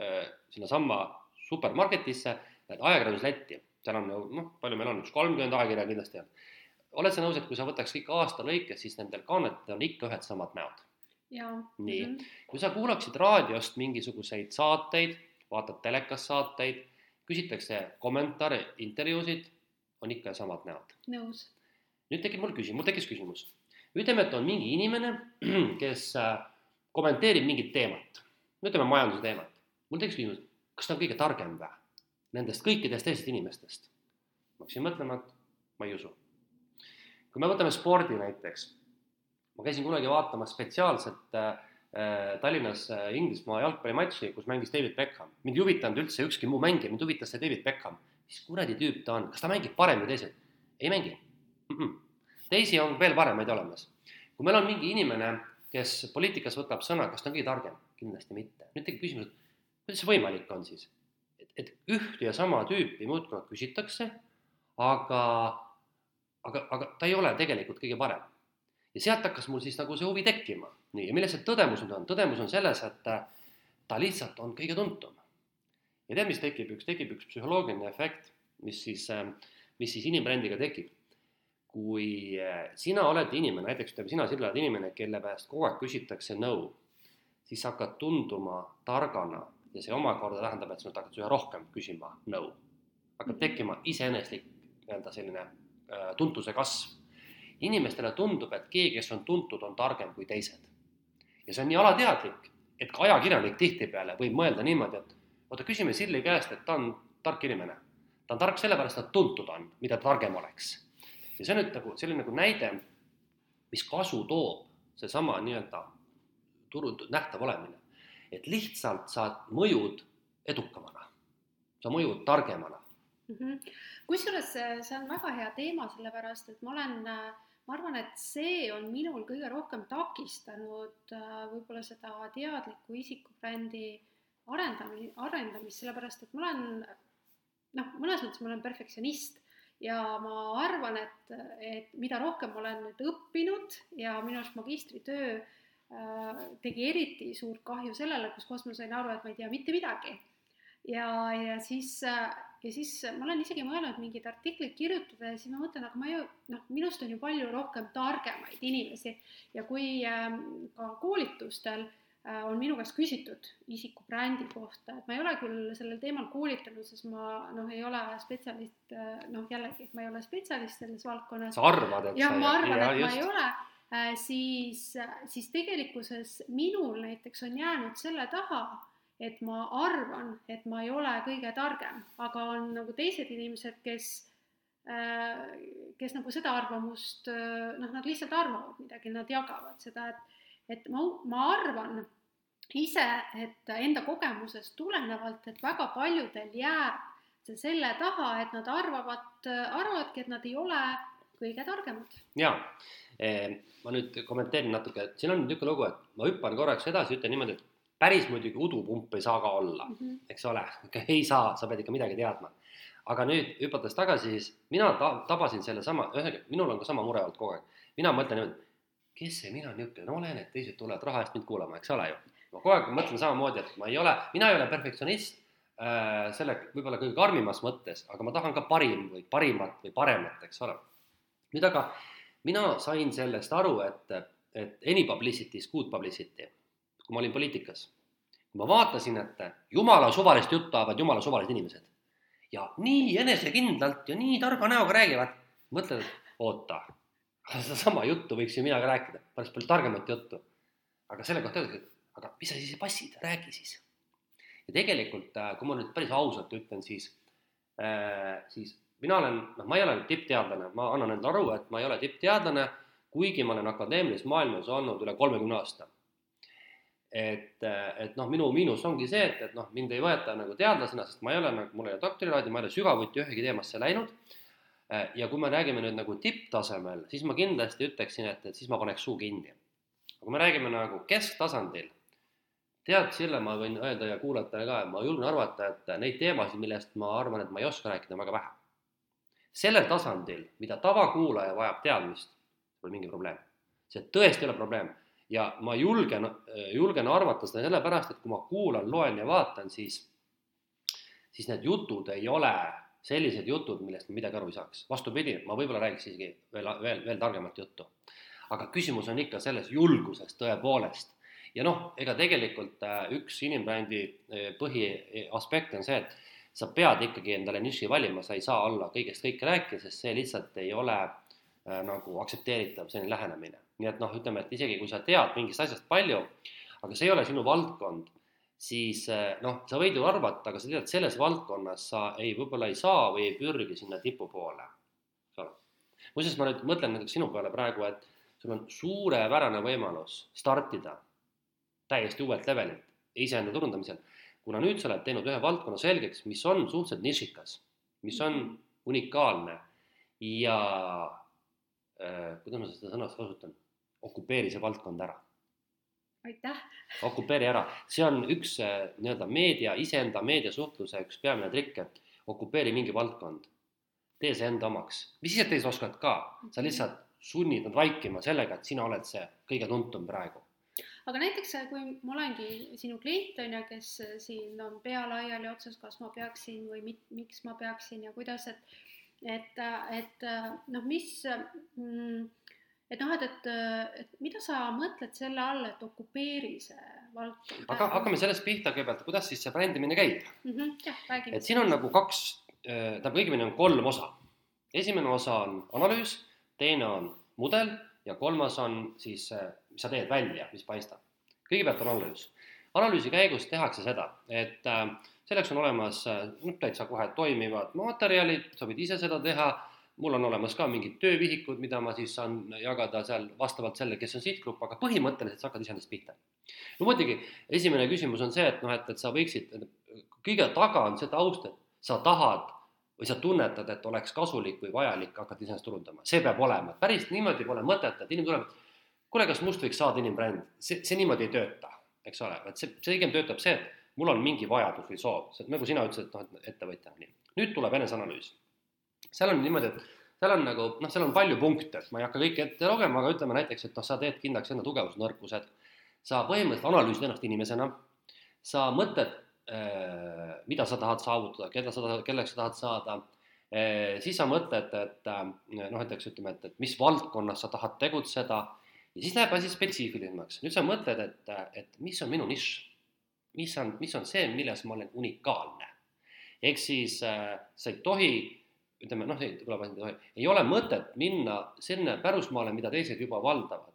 äh, sinnasamma supermarketisse, lähed ajakirjandusletti, seal on ju noh, palju meil on, üks kolmkümmend ajakirja kindlasti on oled sa nõus, et kui sa võtaks kõik aasta lõikes, siis nendel kaanetel on ikka ühed samad näod? nii -hmm. kui sa kuulaksid raadiost mingisuguseid saateid, vaatad telekas saateid, küsitakse kommentaare, intervjuusid, on ikka samad näod. nõus. nüüd tekib mul küsimus, mul tekkis küsimus. ütleme, et on mingi inimene, *clears throat* kes kommenteerib mingit teemat, ütleme majanduse teemat. mul tekkis küsimus, kas ta on kõige targem või? Nendest kõikidest teistest inimestest. ma hakkasin mõtlema, et ma ei usu kui me võtame spordi näiteks, ma käisin kunagi vaatamas spetsiaalselt äh, Tallinnas äh, Inglismaa jalgpallimatši, kus mängis David Beckham. mind ei huvitanud üldse ükski muu mängija, mind huvitas see David Beckham. mis kuradi tüüp ta on, kas ta mängib paremini teised? ei mängi mm. -mm. teisi on veel paremaid olemas. kui meil on mingi inimene, kes poliitikas võtab sõna, kas ta on kõige targem? kindlasti mitte. nüüd tekib küsimus, et kuidas see võimalik on siis? et, et ühte ja sama tüüpi muudkui küsitakse, aga aga, aga ta ei ole tegelikult kõige parem. ja sealt hakkas mul siis nagu see huvi tekkima. nii, ja milles see tõdemus nüüd on? tõdemus on selles, et ta lihtsalt on kõige tuntum. ja tead, mis tekib, üks, tekib üks psühholoogiline efekt, mis siis, mis siis inimbrändiga tekib. kui sina oled inimene, näiteks ütleme, sina, Sirle, oled inimene, kelle käest kogu aeg küsitakse nõu, siis sa hakkad tunduma targana ja see omakorda tähendab, et sinult hakatakse üha rohkem küsima nõu. hakkab tekkima iseeneslik nii-öelda selline tuntuse kasv. inimestele tundub, et keegi, kes on tuntud, on targem kui teised. ja see on nii alateadlik, et ka ajakirjanik tihtipeale võib mõelda niimoodi, et oota, küsime Sirli käest, et ta on tark inimene. ta on tark sellepärast, et tuntud on, mida targem oleks. ja see on nüüd nagu selline nagu näide, mis kasu toob seesama nii-öelda turu nähtav olemine. et lihtsalt sa mõjud edukamana, sa mõjud targemana mm. -hmm kusjuures see on väga hea teema, sellepärast et ma olen, ma arvan, et see on minul kõige rohkem takistanud võib-olla seda teadlikku isikubrändi arendamist, arendamist, sellepärast et ma olen noh, mõnes mõttes ma olen perfektsionist ja ma arvan, et, et mida rohkem ma olen nüüd õppinud ja minu arust magistritöö äh, tegi eriti suurt kahju sellele, kus kohas ma sain aru, et ma ei tea mitte midagi. Ja, ja siis ja siis ma olen isegi mõelnud mingeid artikleid kirjutada ja siis ma mõtlen, aga ma ju noh, minust on ju palju rohkem targemaid inimesi ja kui äh, ka koolitustel äh, on minu käest küsitud isikubrändi kohta, et ma ei ole küll sellel teemal koolitanud, sest ma noh, ei ole spetsialist äh,, noh jällegi, ma ei ole spetsialist selles valdkonnas. sa arvad, et jah, ma arvan, et just. ma ei ole äh,, siis, siis tegelikkuses minul näiteks on jäänud selle taha et ma arvan, et ma ei ole kõige targem, aga on nagu teised inimesed, kes, äh, kes nagu seda arvamust, äh, noh, nad lihtsalt arvavad midagi, nad jagavad seda, et, et ma, ma arvan ise, et enda kogemusest tulenevalt, et väga paljudel jääb see selle taha, et nad arvavad, arvavadki, et nad ei ole kõige targemad. jaa, eh, ma nüüd kommenteerin natuke, et siin on niisugune lugu, et ma hüppan korraks edasi, ütlen niimoodi, et päris muidugi udupump ei saa ka olla mm, -hmm. eks ole, ei saa, sa pead ikka midagi teadma. aga nüüd hüpates tagasi, siis mina ta-, tabasin sellesama, ühesõnaga, minul on ka sama mure olnud kogu aeg. mina mõtlen niimoodi, kes see mina niisugune olen, et teised tulevad raha eest mind kuulama, eks ole ju. ma kogu aeg mõtlen samamoodi, et ma ei ole, mina ei ole perfektsionist äh, selle võib-olla kõige karmimas mõttes, aga ma tahan ka parim või parimat või paremat, eks ole. nüüd aga mina sain sellest aru, et, et any publicity is good publicity kui ma olin poliitikas. Ma vaatasin, et jumala suvalist juttu ajavad jumala suvalised inimesed ja nii enesekindlalt ja nii targa näoga räägivad, mõtled, et oota, sedasama juttu võiks ju mina ka rääkida, päris palju targemat juttu. aga selle kohta öeldakse, et aga mis sa siis passid, räägi siis. ja tegelikult, äh, kui ma nüüd päris ausalt ütlen, siis äh,, siis mina olen, noh, ma ei ole tippteadlane, ma annan endale aru, et ma ei ole tippteadlane, kuigi ma olen akadeemilises maailmas olnud üle kolmekümne aasta et, et noh, minu miinus ongi see, et, et noh, mind ei võeta nagu teadlasena, sest ma ei ole nagu, mul ei ole doktorikraadi, ma ei ole sügavuti ühegi teemasse läinud. ja kui me räägime nüüd nagu tipptasemel, siis ma kindlasti ütleksin, et, et siis ma paneks suu kinni. aga kui me räägime nagu kesktasandil, tead, Sille, ma võin öelda ja kuulajatele ka, ma julgen arvata, et neid teemasid, millest ma arvan, et ma ei oska rääkida, on väga vähe. sellel tasandil, mida tavakuulaja vajab teadmist, pole mingi probleem. see tõesti ei ole probleem ja ma julgen, julgen arvata seda sellepärast, et kui ma kuulan, loen ja vaatan, siis, siis need jutud ei ole sellised jutud, millest ma midagi aru ei saaks. vastupidi, ma võib-olla räägiks isegi veel, veel, veel targemat juttu. aga küsimus on ikka selles julguses tõepoolest. ja noh, ega tegelikult äh, üks inimbrändi äh, põhiaspekt on see, et sa pead ikkagi endale niši valima, sa ei saa olla kõigest kõike rääkida, sest see lihtsalt ei ole äh, nagu aktsepteeritav selline lähenemine nii et noh, ütleme, et isegi kui sa tead mingist asjast palju, aga see ei ole sinu valdkond, siis eh, noh, sa võid ju arvata, aga sa tead, selles valdkonnas sa ei, võib-olla ei saa või ei pürgi sinna tipu poole. muuseas, ma nüüd mõtlen näiteks sinu peale praegu, et sul on suurepärane võimalus startida täiesti uuelt levelilt iseenda turundamisel, kuna nüüd sa oled teinud ühe valdkonna selgeks, mis on suhteliselt nišikas, mis on unikaalne ja äh, kuidas ma seda sõna kasutan okupeeri see valdkond ära. aitäh! okupeeri ära, see on üks äh, nii-öelda meedia, iseenda meediasuhtluse üks peamine trikk, et okupeeri mingi valdkond. tee see enda omaks, mis siis, et teised oskavad ka, sa mhm. lihtsalt sunnid nad vaikima sellega, et sina oled see kõige tuntum praegu aga näiteks äh, kui ma olengi sinu klient on ju, kes äh, siin on pea laiali otsas, kas ma peaksin või mit, miks ma peaksin ja kuidas, et et, et noh, mis mm, et noh, et, et, et mida sa mõtled selle all, et okupeeri see valdkond? aga hakkame sellest pihta kõigepealt, kuidas siis see brändimine käib mm? -hmm, jah, räägime. et siin on nagu kaks, äh, tähendab õigemini on kolm osa. esimene osa on analüüs, teine on mudel ja kolmas on siis, äh, mis sa teed välja, mis paistab. kõigepealt on analüüs. analüüsi käigus tehakse seda, et äh, selleks on olemas täitsa kohe toimivad materjalid, sa võid ise seda teha mul on olemas ka mingid töövihikud, mida ma siis saan jagada seal vastavalt sellele, kes on sihtgrupp, aga põhimõtteliselt sa hakkad iseendast pihta. no muidugi, esimene küsimus on see, et noh, et, et sa võiksid, kõige taga on see taust, et sa tahad või sa tunnetad, et oleks kasulik või vajalik hakata iseennast turundama, see peab olema, päris niimoodi pole mõtet, et inimene tuleb, kuule, kas must võiks saada inimbränd, see, see niimoodi ei tööta, eks ole, et see, see pigem töötab see, et mul on mingi vajadus või soov, nagu sina ütlesid, et noh, et ettevõtja, nii. nüüd tuleb eneseanalüüs seal on niimoodi, et seal on nagu noh, seal on palju punkte, ma ei hakka kõike ette lugema, aga ütleme näiteks, et noh, sa teed kindlaks enda tugevused, nõrkused. sa põhimõtteliselt analüüsid ennast inimesena, sa mõtled, mida sa tahad saavutada, keda sa tahad, kelleks sa tahad saada siis sa mõtled, et noh, näiteks ütleme, et, et mis valdkonnas sa tahad tegutseda ja siis läheb asi spetsiifilisemaks. nüüd sa mõtled, et, et mis on minu nišš, mis on, mis on see, milles ma olen unikaalne. ehk siis äh, sa ei tohi, ütleme noh, kõlab ainult ei tohi, ei ole mõtet minna sinna pärusmaale, mida teised juba valdavad.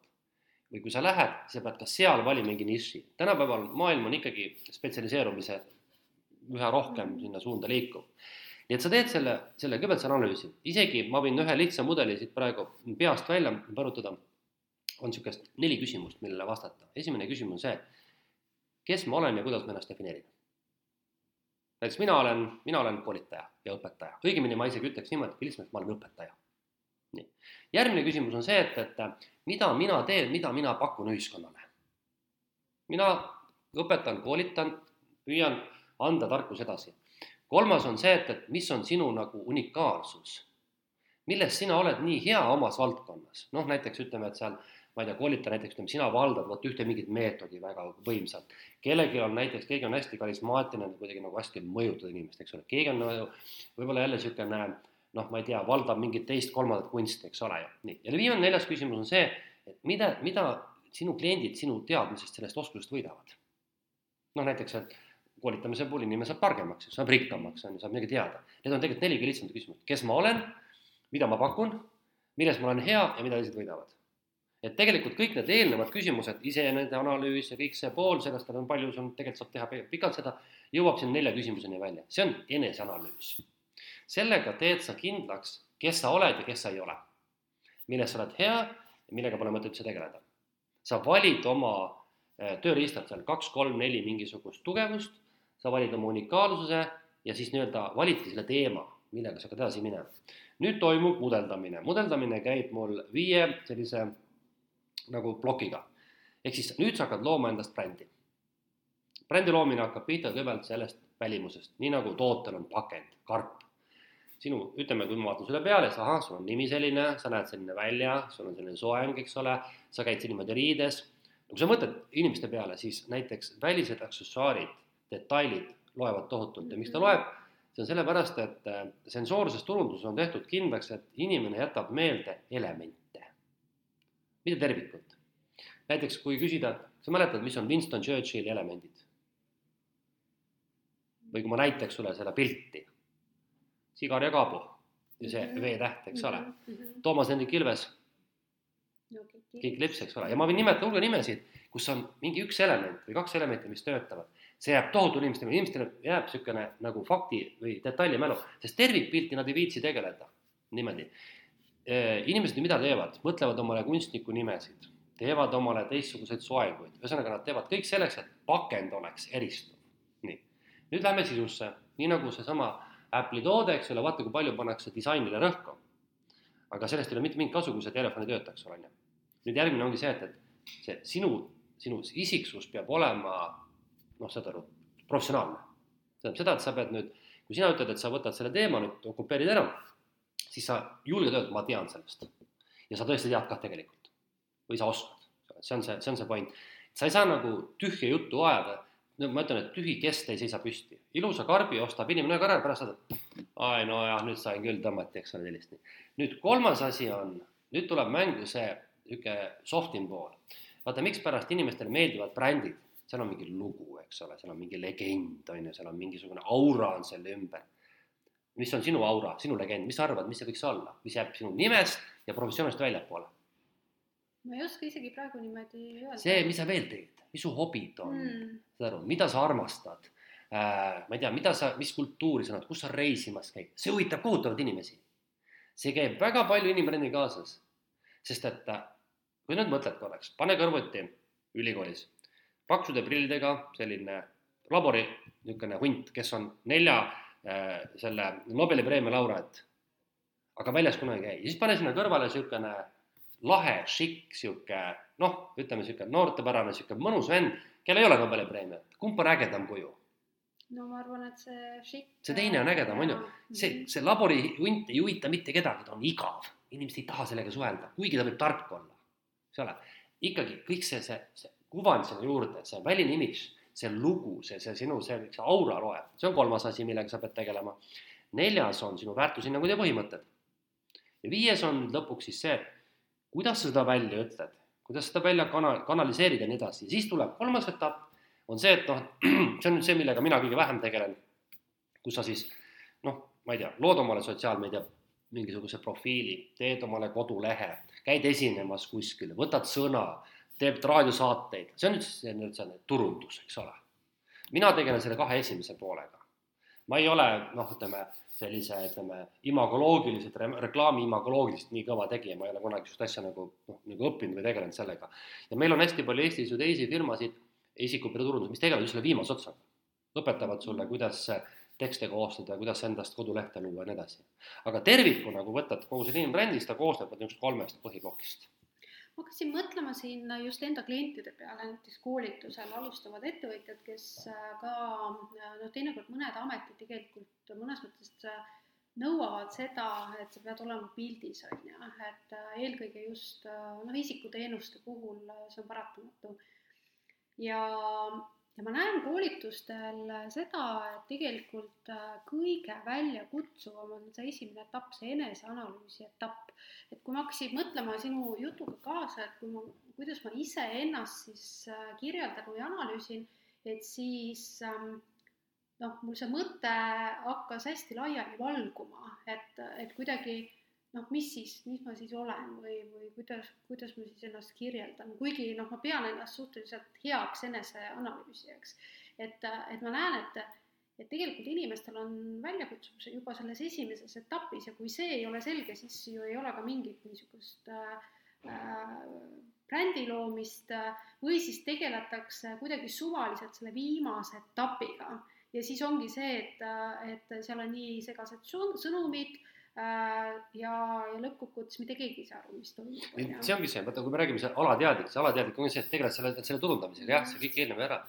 või kui sa lähed, sa pead ka seal valima mingi niši. tänapäeval maailm on ikkagi spetsialiseerumise üha rohkem sinna suunda liikuv nii et sa teed selle, selle kõigepealt selle analüüsi, isegi ma võin ühe lihtsa mudeli siit praegu peast välja põrutada on niisugust neli küsimust, millele vastata. esimene küsimus on see, kes ma olen ja kuidas ma ennast defineerin. Näiteks mina olen, mina olen koolitaja ja õpetaja, õigemini ma isegi ütleks niimoodi, et lihtsalt ma olen õpetaja. nii, järgmine küsimus on see, et, et mida mina teen, mida mina pakun ühiskonnale. mina õpetan, koolitan, püüan anda tarkus edasi. kolmas on see, et, et mis on sinu nagu unikaalsus milles sina oled nii hea omas valdkonnas, noh näiteks ütleme, et seal ma ei tea, koolita näiteks, ütleme, sina valdad vot ühte mingit meetodi väga võimsalt. kellelgi on näiteks, keegi on hästi karismaatiline, kuidagi nagu hästi mõjutada inimest, eks ole, keegi on võib-olla jälle niisugune noh, ma ei tea, valdab mingit teist-kolmandat kunsti, eks ole ju. nii, ja viimane neljas küsimus on see, et mida, mida sinu kliendid sinu teadmisest, sellest oskusest võidavad. noh, näiteks, et koolitamise puhul inimene saab targemaks, saab rikkamaks, on ju, saab midagi teada. Need on tegelikult neli lihtsamat küsimust, kes ma olen, mida ma pakun, milles ma olen hea ja mida teised võidavad et tegelikult kõik need eelnevad küsimused, iseenese analüüs ja kõik see pool, sellest on palju, sul tegelikult saab teha pikalt seda, jõuab siin nelja küsimuseni välja, see on eneseanalüüs. sellega teed sa kindlaks, kes sa oled ja kes sa ei ole. milles sa oled hea ja millega pole mõtet üldse tegeleda. sa valid oma eh, tööriistad seal kaks-kolm-neli mingisugust tugevust, sa valid oma unikaalsuse ja siis nii-öelda validki selle teema, millega sa hakkad edasi minema. nüüd toimub mudeldamine, mudeldamine käib mul viie sellise nagu plokiga. ehk siis nüüd sa hakkad looma endast brändi. brändi loomine hakkab pihta kõigepealt sellest välimusest, nii nagu tootel on pakend, karp. sinu, ütleme, kui ma vaatan sulle peale, siis ahah, sul on nimi selline, sa näed selline välja, sul on selline soeng, eks ole, sa käid siin niimoodi riides. kui sa mõtled inimeste peale, siis näiteks välised aksessuaarid, detailid loevad tohutult ja miks ta loeb? see on sellepärast, et äh, sensoorses turunduses on tehtud kindlaks, et inimene jätab meelde elemente mitte tervikut. näiteks kui küsida, sa mäletad, mis on Winston Churchilli elemendid? või kui ma näitaks sulle seda pilti, sigar ja kaabu ja see -hmm. V-täht, eks ole mm, -hmm. Toomas Hendrik Ilves no,, kiklips, eks ole, ja ma võin nimetada hulga nimesid, kus on mingi üks element või kaks elementi, mis töötavad. see jääb tohutu inimestele, inimestele jääb niisugune nagu fakti või detailimälu, sest tervikpilti nad ei viitsi tegeleda niimoodi inimesed ju mida teevad, mõtlevad omale kunstniku nimesid, teevad omale teistsuguseid soenguid, ühesõnaga nad teevad kõik selleks, et pakend oleks eristuv. nii, nüüd lähme sisusse, nii nagu seesama Apple'i toode, eks ole, vaata, kui palju pannakse disainile rõhku. aga sellest ei ole mitte mingit kasu, kui see telefon ei tööta, eks ole, on ju. nüüd järgmine ongi see, et, et see sinu, sinu isiksus peab olema noh, saad aru, professionaalne. tähendab seda, et sa pead nüüd, kui sina ütled, et sa võtad selle teema nüüd, okupeerid ära siis sa julged öelda, ma tean sellest. ja sa tõesti tead kah tegelikult. või sa oskad, see on see, see on see point. sa ei saa nagu tühja juttu ajada, no ma ütlen, et tühi kest ei seisa püsti. ilusa karbi ostab inimene ühe korra, pärast saad, ai nojah, nüüd sain küll tõmmati, eks ole, sellist. nüüd kolmas asi on, nüüd tuleb mängu see niisugune softim pool. vaata, mikspärast inimestele meeldivad brändid, seal on mingi lugu, eks ole, seal on mingi legend, on ju, seal on mingisugune aura on selle ümber mis on sinu aura, sinu legend, mis sa arvad, mis see võiks olla, mis jääb sinu nimest ja professioonist väljapoole? ma ei oska isegi praegu niimoodi öelda. see, mis sa veel teed, mis su hobid on mm., saad aru, mida sa armastad äh,, ma ei tea, mida sa, mis kultuuri sa oled, kus sa reisimas käid, see huvitab kohutavalt inimesi. see käib väga palju inimbrändi kaasas, sest et äh, kui nüüd mõtled korraks, pane kõrvuti ülikoolis paksude prillidega selline labori niisugune hunt, kes on nelja selle Nobeli preemia laureaat, aga väljas kunagi ei käi. ja siis pane sinna kõrvale niisugune lahe, šikk, sihuke noh, ütleme niisugune noortepärane, niisugune mõnus vend, kellel ei ole Nobeli preemiat. kumb on ägedam kuju? no ma arvan, et see šikk. see teine on ägedam, on ju. see, see laborihunt ei huvita mitte kedagi, ta on igav, inimesed ei taha sellega suhelda, kuigi ta võib tark olla, eks ole. ikkagi kõik see, see, see kuvand sinna juurde, see väline imidž, see lugu, see, see sinu, see, see aura loeb, see on kolmas asi, millega sa pead tegelema. neljas on sinu väärtushinnangud ja põhimõtted. ja viies on lõpuks siis see, kuidas sa seda välja ütled, kuidas seda välja kana-, kanaliseerida ja nii edasi, siis tuleb kolmas etapp on see, et noh, *clears throat* see on nüüd see, millega mina kõige vähem tegelen, kus sa siis noh, ma ei tea, lood omale sotsiaalmeedia mingisuguse profiili, teed omale kodulehe, käid esinemas kuskil, võtad sõna, teed raadiosaateid, see on nüüd siis nüüd see turundus, eks ole. mina tegelen selle kahe esimese poolega. ma ei ole noh, ütleme sellise, ütleme, imagoloogiliselt, reklaami imagoloogiliselt nii kõva tegija, ma ei ole kunagi niisugust asja nagu noh, nagu õppinud või tegelenud sellega. ja meil on hästi palju Eestis ju teisi firmasid isikupiiriturundus, mis tegelevad just selle viimase otsaga. õpetavad sulle, kuidas tekste koostada, kuidas endast kodulehte luua ja nii edasi. aga tervikuna, kui võtad kogu selle inimbrändi, siis ta koosneb niisugust kolmest põhiplokist ma hakkasin mõtlema siin just enda klientide peale, näiteks koolitusel alustavad ettevõtjad, kes ka noh, teinekord mõned ametid tegelikult mõnes mõttes nõuavad seda, et sa pead olema pildis, on ju, et eelkõige just noh, isikuteenuste puhul see on paratamatu. Ja, ja ma näen koolitustel seda, et tegelikult äh, kõige väljakutsuvam on see esimene etapp, see eneseanalüüsi etapp. et kui ma hakkasin mõtlema sinu jutuga kaasa, et kui ma, kuidas ma iseennast siis äh, kirjeldan või analüüsin, et siis ähm, noh, mul see mõte hakkas hästi laiali valguma, et, et kuidagi noh, mis siis, mis ma siis olen või, või kuidas, kuidas ma siis ennast kirjeldan, kuigi noh, ma pean ennast suhteliselt heaks eneseanalüüsijaks. et, et ma näen, et, et tegelikult inimestel on väljakutsumus juba selles esimeses etapis ja kui see ei ole selge, siis ju ei ole ka mingit niisugust äh, äh brändi loomist äh, või siis tegeletakse kuidagi suvaliselt selle viimase etapiga ja siis ongi see, et, äh, et seal on nii segased sõnumid ja, ja lõppkokkuvõttes mitte keegi ei saa aru, mis toimub. see ongi see, vaata, kui me räägime alateadlik, see alateadlik ongi see, et tegeled selle, selle turundamisega, jah, see kõik eelnev ära.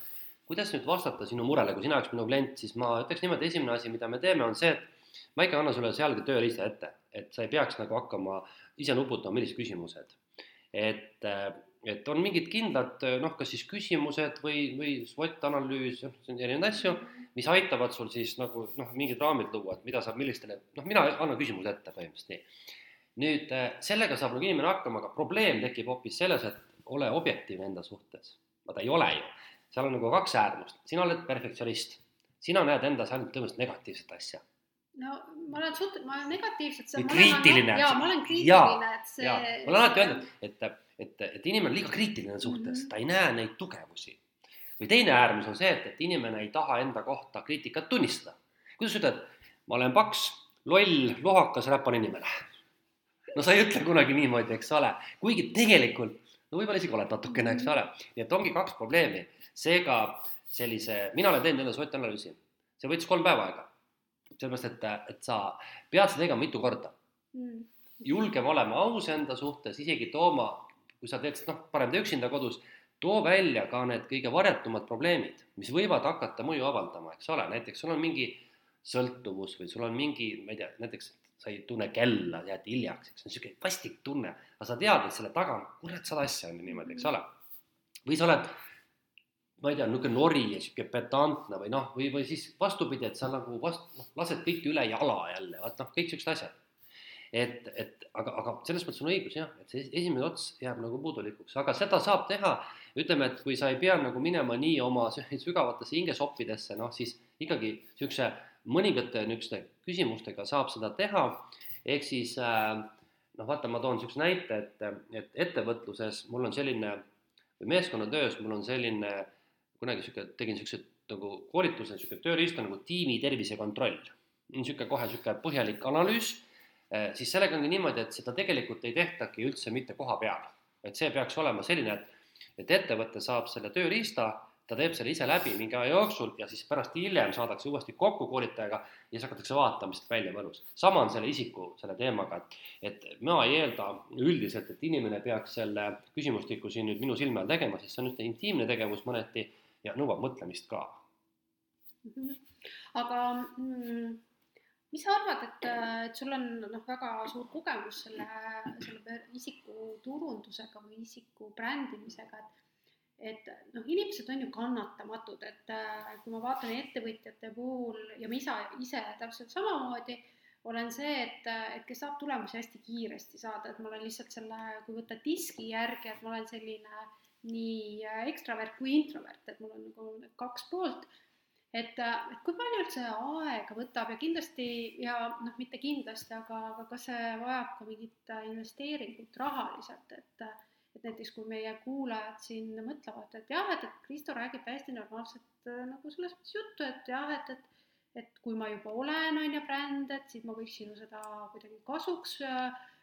kuidas nüüd vastata sinu murele, kui sina oleks minu klient, siis ma ütleks niimoodi, esimene asi, mida me teeme, on see, et ma ikka annan sulle selge tööriista ette, et sa ei peaks nagu hakkama ise nuputama, millised küsimused. et äh, et on mingid kindlad noh, kas siis küsimused või, või SWOT analüüs, erinevaid asju, mis aitavad sul siis nagu noh, mingid raamid luua, et mida saab millistele, noh, mina annan küsimuse ette põhimõtteliselt nii. nüüd äh, sellega saab nagu inimene hakkama, aga probleem tekib hoopis selles, et ole objektiivne enda suhtes. no ta ei ole ju, seal on nagu kaks äärmust, sina oled perfektsionist, sina näed endas ainult tõenäoliselt negatiivset asja no ma olen suht-, ma olen negatiivselt. kriitiline. jaa, ma olen kriitiline, et see. ma olen alati öelnud, et et, et inimene on liiga kriitiline suhtes -hmm. ta ei näe neid tugevusi. või teine äärmus on see, et, et inimene ei taha enda kohta kriitikat tunnistada. kuidas ütled, ma olen paks, loll, lohakas, räpane inimene. no sa ei ütle kunagi niimoodi, eks ole, kuigi tegelikult no võib-olla isegi oled natukene, eks ole, nii et ongi kaks probleemi, seega sellise, mina olen teinud enda SWOT analüüsi, see võttis kolm päeva aega. sellepärast, et, et sa pead seda tegema mitu korda mm. julgema olema aus enda suhtes, isegi tooma kui sa teed, noh, parem tee üksinda kodus, too välja ka need kõige varjatumad probleemid, mis võivad hakata mõju avaldama, eks ole, näiteks sul on mingi sõltuvus või sul on mingi, ma ei tea, näiteks sa ei tunne kella, jääd hiljaks, eks see on niisugune vastik tunne, aga sa tead, et selle taga on kurat sada asja on ju niimoodi, eks ole. või sa oled, ma ei tea, niisugune nori ja niisugune pedantne või noh, või, või siis vastupidi, et sa nagu vast-, noh, lased kõike üle jala jälle, vaat noh, kõik niisugused asjad et, et aga, aga selles mõttes on õigus jah, et see esimene ots jääb nagu puudulikuks, aga seda saab teha, ütleme, et kui sa ei pea nagu minema nii oma sügavatesse hingesoppidesse, noh siis ikkagi niisuguse mõningate niisuguste küsimustega saab seda teha, ehk siis äh, noh, vaata, ma toon niisuguse näite, et, et ettevõtluses mul on selline, või meeskonnatöös mul on selline, kunagi niisugune, tegin niisuguse nagu koolituse, niisugune tööriist on nagu tiimi tervisekontroll. niisugune kohe niisugune põhjalik analüüs siis sellega ongi niimoodi, et seda tegelikult ei tehtagi üldse mitte koha peal. et see peaks olema selline, et, et ettevõte saab selle tööriista, ta teeb selle ise läbi mingi aja jooksul ja siis pärast hiljem saadakse uuesti kokku koolitajaga ja siis hakatakse vaatama, mis välja mõnus. sama on selle isiku, selle teemaga, et, et ma ei eelda üldiselt, et inimene peaks selle küsimustiku siin nüüd minu silme all tegema, sest see on üsna intiimne tegevus mõneti ja nõuab mõtlemist ka mm. -hmm aga mm, mis sa arvad, et, et sul on noh, väga suur kogemus selle, selle isiku turundusega või isiku brändimisega, et et noh, inimesed on ju kannatamatud, et kui ma vaatan ettevõtjate puhul ja ma ise, ise täpselt samamoodi, olen see, et, et kes saab tulemusi hästi kiiresti saada, et ma olen lihtsalt selle, kui võtta diski järgi, et ma olen selline nii ekstravert kui introvert, et mul on nagu kaks poolt et, et kui palju üldse aega võtab ja kindlasti ja noh, mitte kindlasti, aga, aga kas see vajab ka mingit investeeringut rahaliselt, et et näiteks kui meie kuulajad siin mõtlevad, et jah, et, et Kristo räägib täiesti normaalset nagu selles mõttes juttu, et jah, et, et et kui ma juba olen, on ju, bränd, et siis ma võiksin ju seda kuidagi kasuks äh, Äh,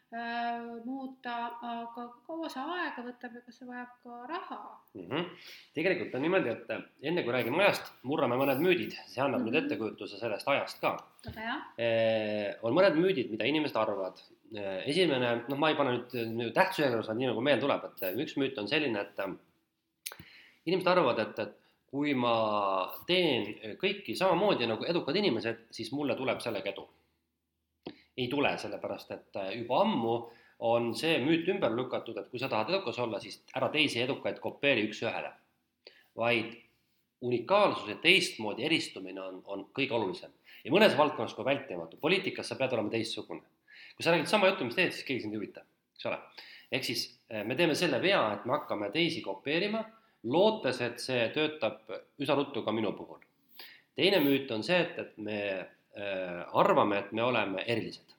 muuta, aga kaua see aega võtab ja kas see vajab ka raha mm? -hmm. tegelikult on niimoodi, et enne kui räägime ajast, murrame mõned müüdid, see annab mm -hmm. nüüd mhm. ettekujutuse sellest ajast ka. Eh, on mõned müüdid, mida inimesed arvavad. Esimene, noh, ma ei pane nüüd, nüüd tähtsuse juures, vaid nii nagu meel tuleb, et üks müüt on selline, et inimesed arvavad, et, et kui ma teen kõiki samamoodi nagu edukad inimesed, siis mulle tuleb sellega edu ei tule, sellepärast et äh, juba ammu on see müüt ümber lükatud, et kui sa tahad edukas olla, siis ära teisi edukaid kopeeri üks-ühele. vaid unikaalsuse teistmoodi eristumine on, on kõige olulisem ja mõnes valdkonnas ka vältimatu, poliitikas sa pead olema teistsugune. kui sa räägid sama juttu, mis teed, siis keegi sind ei huvita, eks ole. ehk siis äh, me teeme selle vea, et me hakkame teisi kopeerima, lootes, et see töötab üsna ruttu ka minu puhul. teine müüt on see, et, et me arvame, et me oleme erilised.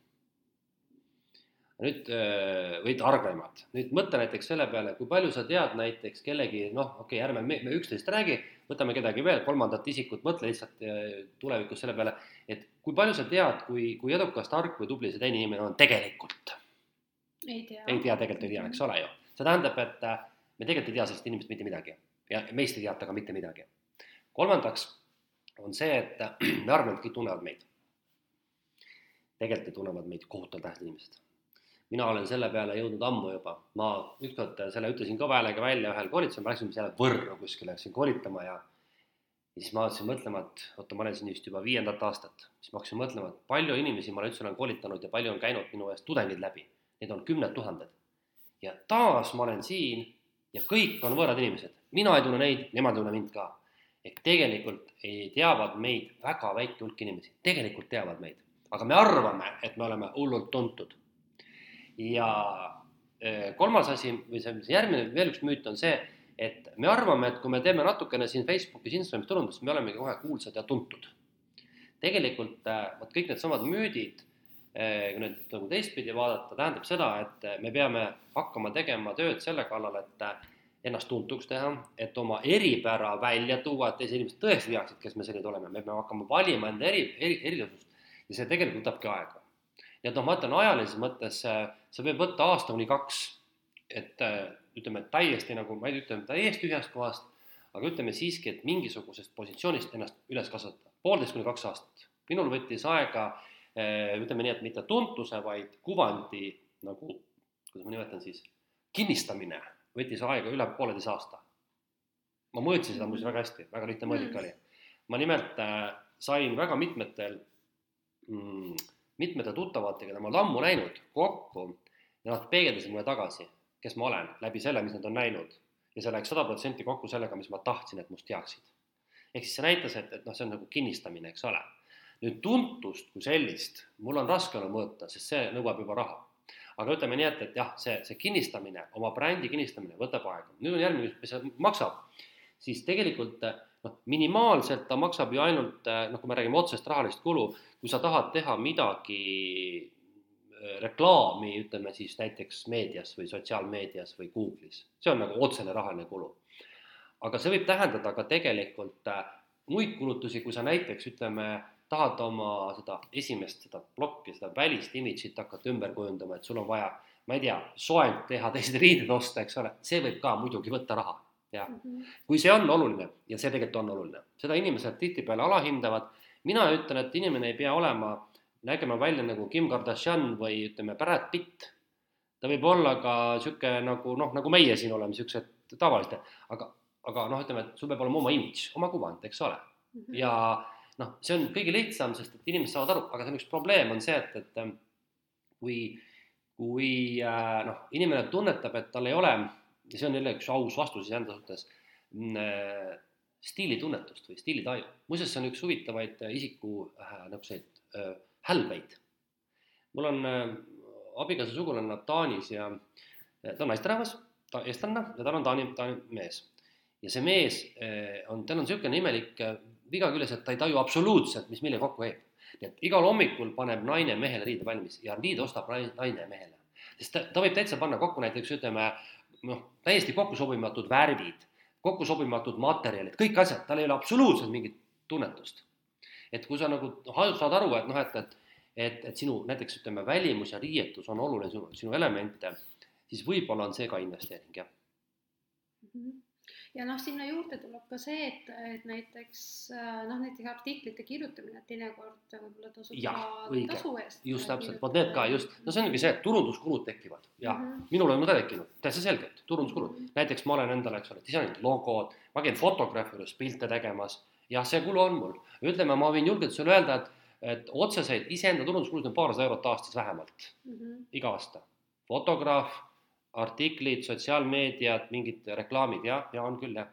nüüd äh, või targemad, nüüd mõtle näiteks selle peale, kui palju sa tead näiteks kellegi, noh, okei okay,, ärme me, me üksteist räägi, võtame kedagi veel, kolmandat isikut, mõtle lihtsalt äh, tulevikus selle peale, et kui palju sa tead, kui, kui edukas, tark või tubli see teine inimene on tegelikult? ei tea. ei tea, tegelikult ei tea, eks ole ju. see tähendab, et me tegelikult ei tea sellest inimesest mitte midagi ja meist ei teata ka mitte midagi. kolmandaks on see, et *clears throat* me arvame, et kõik tunnevad meid tegelikult tunnevad meid kohutavalt tähtsad inimesed. mina olen selle peale jõudnud ammu juba, ma ükskord selle ütlesin ka häälega välja ühel koolitusel, ma läksin seal Võrru kuskile, läksin koolitama ja ja siis ma hakkasin mõtlema, et oota, ma olen siin vist juba viiendat aastat, siis ma hakkasin mõtlema, et palju inimesi ma üldse olen koolitanud ja palju on käinud minu eest tudengid läbi. Need on kümned tuhanded. ja taas ma olen siin ja kõik on võõrad inimesed, mina ei tunne neid, nemad ei tunne mind ka. ehk tegelikult ei teavad meid väga väike hulk inimesi, tegelikult teavad meid aga me arvame, et me oleme hullult tuntud. ja e, kolmas asi või see, see järgmine, veel üks müüt on see, et me arvame, et kui me teeme natukene siin Facebookis, Instagramis turundust, me olemegi kohe kuulsad ja tuntud. tegelikult e, vot kõik needsamad müüdid, e, kui nüüd nagu teistpidi vaadata, tähendab seda, et me peame hakkama tegema tööd selle kallal, et ennast tuntuks teha, et oma eripära välja tuua, et teised inimesed tõesti teaksid, kes me sellised oleme, me peame hakkama valima enda eri, eri, erilisust ja see tegelikult võtabki aega. nii et noh, ma ütlen ajalises mõttes see võib võtta aasta kuni kaks, et äh, ütleme, täiesti nagu, ma ei ütle täiesti tühjast kohast, aga ütleme siiski, et mingisugusest positsioonist ennast üles kasvatada, poolteist kuni kaks aastat. minul võttis aega äh, ütleme nii, et mitte tuntuse, vaid kuvandi nagu, kuidas ma nimetan siis, kinnistamine võttis aega üle pooleteise aasta. ma mõõtsin seda muuseas väga hästi, väga lihtne mõõdik oli. ma nimelt äh, sain väga mitmetel mm, mitmete tuttavatega, keda ma olen ammu näinud, kokku ja nad peegeldasid mulle tagasi, kes ma olen, läbi selle, mis nad on näinud. ja see läks sada protsenti kokku sellega, mis ma tahtsin, et must teaksid. ehk siis see näitas, et, et noh, see on nagu kinnistamine, eks ole. nüüd tuntust kui sellist mul on raske olnud mõõta, sest see nõuab juba raha. aga ütleme nii, et, et jah, see, see kinnistamine, oma brändi kinnistamine võtab aega. nüüd on järgmine küsimus, mis maksab. siis tegelikult noh, minimaalselt ta maksab ju ainult noh, kui me räägime otsest rahalist kulu kui sa tahad teha midagi, äh, reklaami, ütleme siis näiteks meedias või sotsiaalmeedias või Google'is, see on nagu otsene rahaline kulu. aga see võib tähendada ka tegelikult äh, muid kulutusi, kui sa näiteks ütleme, tahad oma seda esimest seda plokki, seda välist imidžit hakata ümber kujundama, et sul on vaja, ma ei tea, soeng teha, teised riided osta, eks ole, see võib ka muidugi võtta raha, jah. -hmm. kui see on oluline ja see tegelikult on oluline, seda inimesed tihtipeale alahindavad mina ütlen, et inimene ei pea olema, nägema välja nagu Kim Kardashian või ütleme, Brad Pitt. ta võib olla ka niisugune nagu noh, nagu meie siin oleme, niisugused tavalised, aga, aga noh, ütleme, et sul peab olema oma imidž, oma kuvand, eks ole. -hmm. ja noh, see on kõige lihtsam, sest et inimesed saavad aru, aga see on üks probleem, on see, et, et ähm, kui, kui äh, noh, inimene tunnetab, et tal ei ole, ja see on jälle üks aus vastus iseenda suhtes, äh, stiilitunnetust või stiilitaju. muuseas, see on üks huvitavaid isiku niisuguseid äh, hälbeid. mul on äh, abikaasa sugulane Taanis ja ta on naisterahvas, ta eestlane ja tal on Taani, Taani mees. ja see mees on, tal on niisugune imelik viga küljes, et ta ei taju absoluutselt, mis millega kokku käib. nii et igal hommikul paneb naine mehele riide valmis ja riide ostab naine mehele. sest ta, ta võib täitsa panna kokku näiteks ütleme noh, täiesti kokkusobimatud värvid, kokkusobimatud materjalid, kõik asjad, tal ei ole absoluutselt mingit tunnetust. et kui sa nagu noh, saad aru, et noh, et, et et, et sinu näiteks ütleme, välimus ja riietus on oluline sinu, sinu elemente, siis võib-olla on see ka investeering, jah mm. -hmm ja noh, sinna juurde tuleb ka see, et, et näiteks äh, noh, näiteks artiklite kirjutamine teinekord võib-olla tasub ja, ka õige. tasu eest. just täpselt, vot need ka just, no see ongi see, et turunduskulud tekivad ja mm -hmm. minul on ka tekkinud, täitsa selgelt, turunduskulud mm. -hmm. näiteks ma olen endale, eks ole, disaininud logod, ma käin fotograafi juures pilte tegemas, jah, see kulu on mul. ütleme, ma võin julgelt sulle öelda, et, et otseseid iseenda turunduskulud on paarsada eurot aastas vähemalt mm, -hmm. iga aasta. fotograaf artiklid, sotsiaalmeediad, mingid reklaamid, jah, ja on küll, jah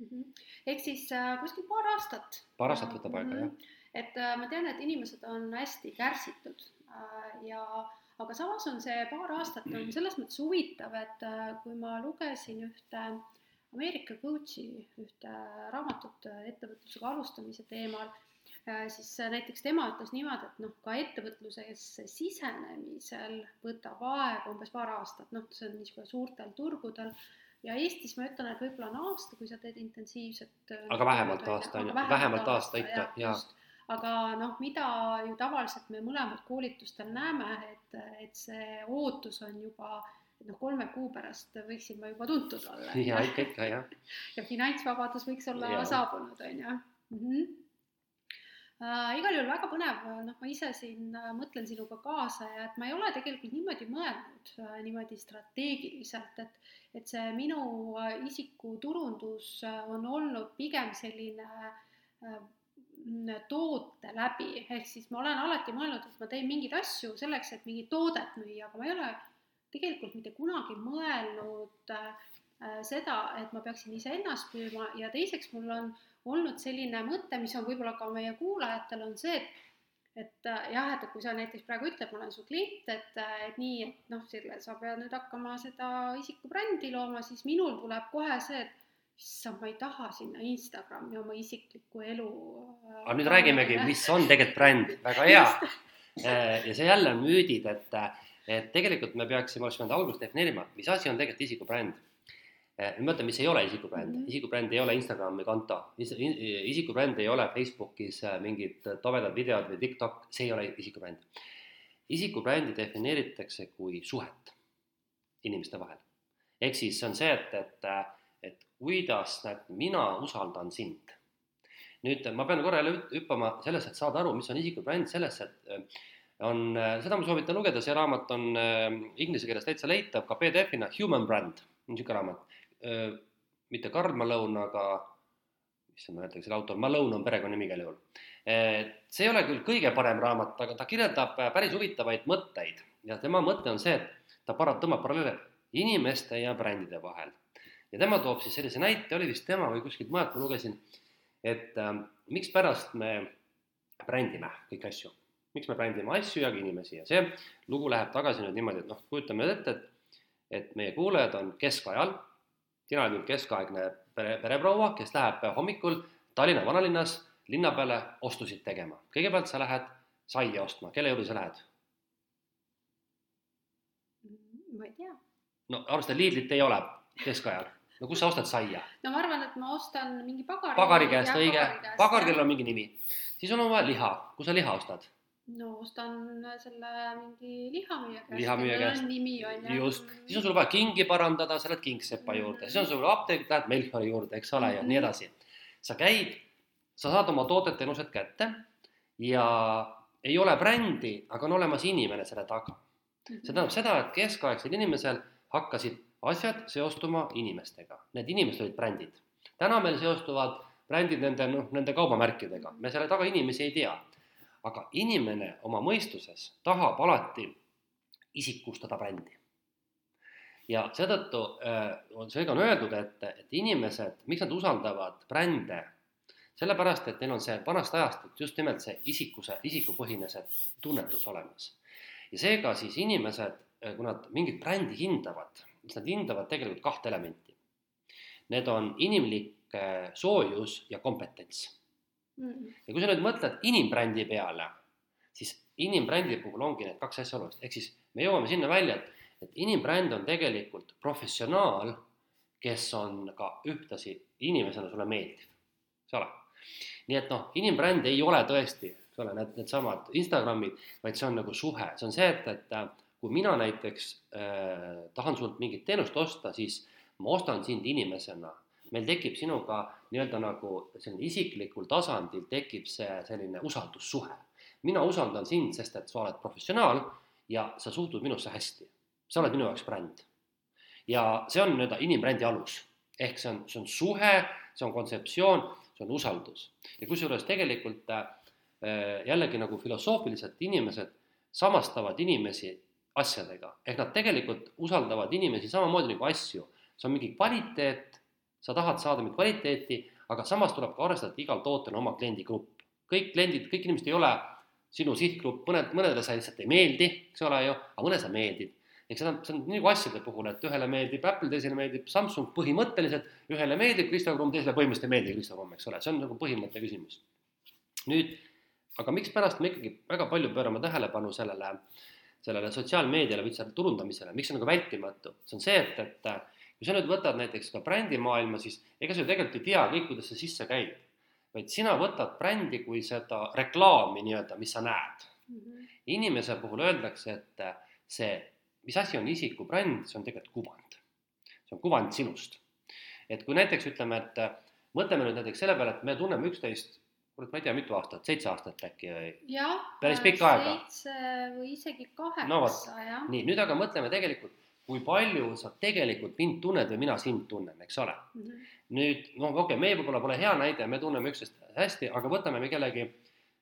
mm -hmm.. ehk siis äh, kuskil paar aastat. paar aastat võtab aega mm, -hmm. jah. et äh, ma tean, et inimesed on hästi kärsitud äh, ja aga samas on see paar aastat on selles mõttes huvitav, et kui ma lugesin ühte Ameerika coach'i ühte raamatut ettevõtlusega alustamise teemal siis äh, näiteks tema ütles niimoodi, et noh, ka ettevõtlusesse sisenemisel võtab aega umbes paar aastat, noh, see on niisugune suurtel turgudel ja Eestis ma ütlen, et võib-olla on aasta, kui sa teed intensiivset. Äh, aga vähemalt aasta on ju, vähemalt aasta ikka, jaa. aga noh, mida ju tavaliselt me mõlemad koolitustel näeme, et, et see ootus on juba noh, kolme kuu pärast võiksin ma juba tuntud olla. ja ikka, ikka jah. *laughs* ja finantsvabadus võiks olla ja. saabunud, on ju mm. -hmm äh,. igal juhul väga põnev, noh, ma ise siin äh, mõtlen sinuga kaasa ja et ma ei ole tegelikult niimoodi mõelnud äh, niimoodi strateegiliselt, et, et see minu äh, isikuturundus äh, on olnud pigem selline äh, toote läbi, ehk siis ma olen alati mõelnud, et ma teen mingeid asju selleks, et mingit toodet müüa, aga ma ei ole tegelikult mitte kunagi mõelnud äh, seda, et ma peaksin iseennast müüma ja teiseks mul on äh, olnud selline mõte, mis on võib-olla ka meie kuulajatel, on see, et et äh, jah, et kui sa näiteks praegu ütled, ma olen su klient, et, äh, et nii, et noh, Sirle, sa pead nüüd hakkama seda isikubrändi looma, siis minul tuleb kohe see, et issand, ma ei taha sinna Instagrami oma isiklikku elu. Äh, aga nüüd räägimegi, mis on tegelikult bränd, väga hea. ja see jälle on müüdid, et, et tegelikult me peaksime, oleks pidanud alguses defineerima, mis asi on tegelikult isikubränd Eh, ma ütlen, mis ei ole isikubränd mm, -hmm. isikubränd ei ole Instagrami konto, isikubränd ei ole Facebookis äh, mingid tobedad videod või TikTok, see ei ole isikubränd. isikubrändi defineeritakse kui suhet inimeste vahel. ehk siis see on see, et, et, äh, et kuidas, näed, mina usaldan sind. nüüd ma pean korra jälle hüppama sellesse, et saada aru, mis on isikubränd, sellesse, et äh, on, seda ma soovitan lugeda, see raamat on inglise keeles täitsa leitav ka PDF-ina, Human Brand, niisugune raamat mitte Karl Malone, aga issand, ma ei mäleta, kes selle autor, Malone on perekonnanimi igal juhul. see ei ole küll kõige parem raamat, aga ta kirjeldab äh, päris huvitavaid mõtteid ja tema mõte on see, et ta para-, tõmbab paralleele inimeste ja brändide vahel. ja tema toob siis sellise näite, oli vist tema või kuskilt mujalt ma lugesin, et äh, mikspärast me brändime kõiki asju. miks me brändime asju ja inimesi ja see lugu läheb tagasi nüüd niimoodi, et noh, kujutame nüüd ette, et, et meie kuulajad on keskajal sina oled nüüd keskaegne pere, pereproua, kes läheb hommikul Tallinna vanalinnas linna peale ostusid tegema. kõigepealt sa lähed saia ostma, kelle juurde sa lähed? ma ei tea. no arvesta, Lidlit ei ole keskajal. no kus sa ostad saia? no ma arvan, et ma ostan mingi pagari. pagari käest, õige. pagar, kellel on mingi nimi. siis on vaja liha, kus sa liha ostad? No ostan selle mingi lihamüüja käest. lihamüüja käest. nimi on ju. just, siis on sul vaja kingi parandada, sa lähed kingsepa mm. juurde, siis on sul apteek, lähed Melchiori juurde, eks ole mm, -hmm. ja nii edasi. sa käid, sa saad oma tooted-teenused kätte ja ei ole brändi, aga on olemas inimene selle taga see tähendab seda, et keskaegsel inimesel hakkasid asjad seostuma inimestega, need inimesed olid brändid. täna meil seostuvad brändid nende, noh, nende kaubamärkidega, me selle taga inimesi ei tea. Aga inimene oma mõistuses tahab alati isikustada brändi. ja seetõttu äh, on, seega on öeldud, et, et inimesed, miks nad usaldavad brände, sellepärast, et neil on see vanast ajast, just nimelt see isikuse, isikupõhine see tunnetus olemas. ja seega siis inimesed, äh, kui nad mingit brändi hindavad, siis nad hindavad tegelikult kahte elementi. Need on inimlik äh, soojus ja kompetents mm.. ja kui sa nüüd mõtled inimbrändi peale, siis inimbrändi puhul ongi need kaks asja olulist, ehk siis me jõuame sinna välja, et, et inimbränd on tegelikult professionaal, kes on ka ühtlasi inimesena sulle meeldiv, eks ole. nii et noh, inimbränd ei ole tõesti, eks ole, need, needsamad Instagramid, vaid see on nagu suhe, see on see, et, et kui mina näiteks äh, tahan sult mingit teenust osta, siis ma ostan sind inimesena meil tekib sinuga nii-öelda nagu selline isiklikul tasandil tekib see selline usaldussuhe. mina usaldan sind, sest et sa oled professionaal ja sa suhtud minusse hästi. sa oled minu jaoks bränd. ja see on nii-öelda inimbrändi alus. ehk see on, see on suhe, see on kontseptsioon, see on usaldus. ja kusjuures tegelikult äh, jällegi nagu filosoofiliselt inimesed samastavad inimesi asjadega, ehk nad tegelikult usaldavad inimesi samamoodi nagu asju. see on mingi kvaliteet, sa tahad saada mingit kvaliteeti, aga samas tuleb ka arvestada, et igal tootel on oma kliendigrupp. kõik kliendid, kõik inimesed ei ole sinu sihtgrupp, mõned, mõnedele sa lihtsalt ei meeldi, eks ole ju, aga mõnele sa meeldid. eks see on, see on nagu asjade puhul, et ühele meeldib Apple, teisele meeldib Samsung põhimõtteliselt, ühele meeldib Kristo Krumm, teisele põhimõtteliselt ei meeldi Kristo Krumm, eks ole, see on nagu põhimõtte küsimus. nüüd, aga mikspärast me ikkagi väga palju pöörame tähelepanu sellele, sellele sotsiaalmeediale või üldse turundamisele, miks see on nagu vältimatu, see on see, et, et kui sa nüüd võtad näiteks ka brändimaailma, siis ega sa ju tegelikult ei tea kõik, kuidas see sisse käib vaid sina võtad brändi kui seda reklaami nii-öelda, mis sa näed mm. -hmm. inimese puhul öeldakse, et see, mis asi on isiku bränd, see on tegelikult kuvand. see on kuvand sinust. et kui näiteks ütleme, et mõtleme nüüd näiteks selle peale, et me tunneme üksteist, kurat, ma ei tea, mitu aastat, seitse aastat äkki või? päris pikka aega. seitse või isegi kaheksa no,, jah. nii, nüüd aga mõtleme tegelikult kui palju sa tegelikult mind tunned või mina sind tunnen, eks ole mm. -hmm. nüüd noh, okei okay,, meie võib-olla pole hea näide, me tunneme üksteist hästi, aga võtame me kellegi,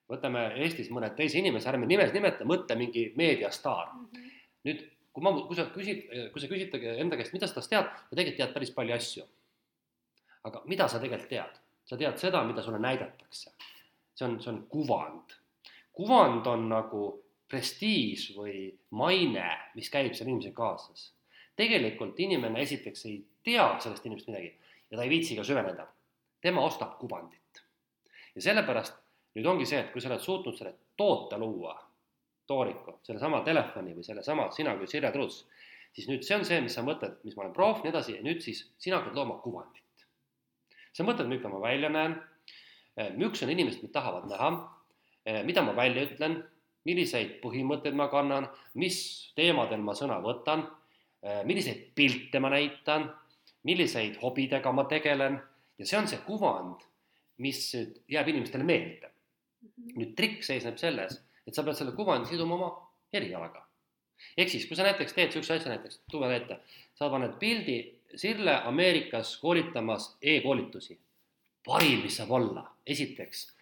võtame Eestis mõne teise inimese, ärme nimes nimeta, mõtle mingi meediastaar mm. -hmm. nüüd, kui ma, kui sa küsid, kui sa küsid enda käest, mida sa tast tead, sa tegelikult tead päris palju asju. aga mida sa tegelikult tead? sa tead seda, mida sulle näidatakse. see on, see on kuvand. kuvand on nagu prestiiž või maine, mis käib seal inimesega kaasas tegelikult inimene esiteks ei tea sellest inimesest midagi ja ta ei viitsi ka süveneda. tema ostab kuvandit. ja sellepärast nüüd ongi see, et kui sa oled suutnud selle toote luua, tooriku, sellesama telefoni või sellesama, sina kui Sirje Truuts, siis nüüd see on see, mis sa mõtled, mis ma olen proov, nii edasi, ja nüüd siis sina hakkad looma kuvandit. sa mõtled, milline ma välja näen, millised inimesed mind tahavad näha, mida ma välja ütlen, milliseid põhimõtteid ma kannan, mis teemadel ma sõna võtan Äh, milliseid pilte ma näitan, milliseid hobidega ma tegelen ja see on see kuvand, mis jääb inimestele meelde. Mhm. nüüd trikk seisneb selles, et sa pead selle kuvandi siduma oma erialaga. ehk siis, kui sa näiteks teed niisuguse asja näiteks, tule ette, sa paned pildi Sirle Ameerikas koolitamas e-koolitusi. parim, mis saab olla, esiteks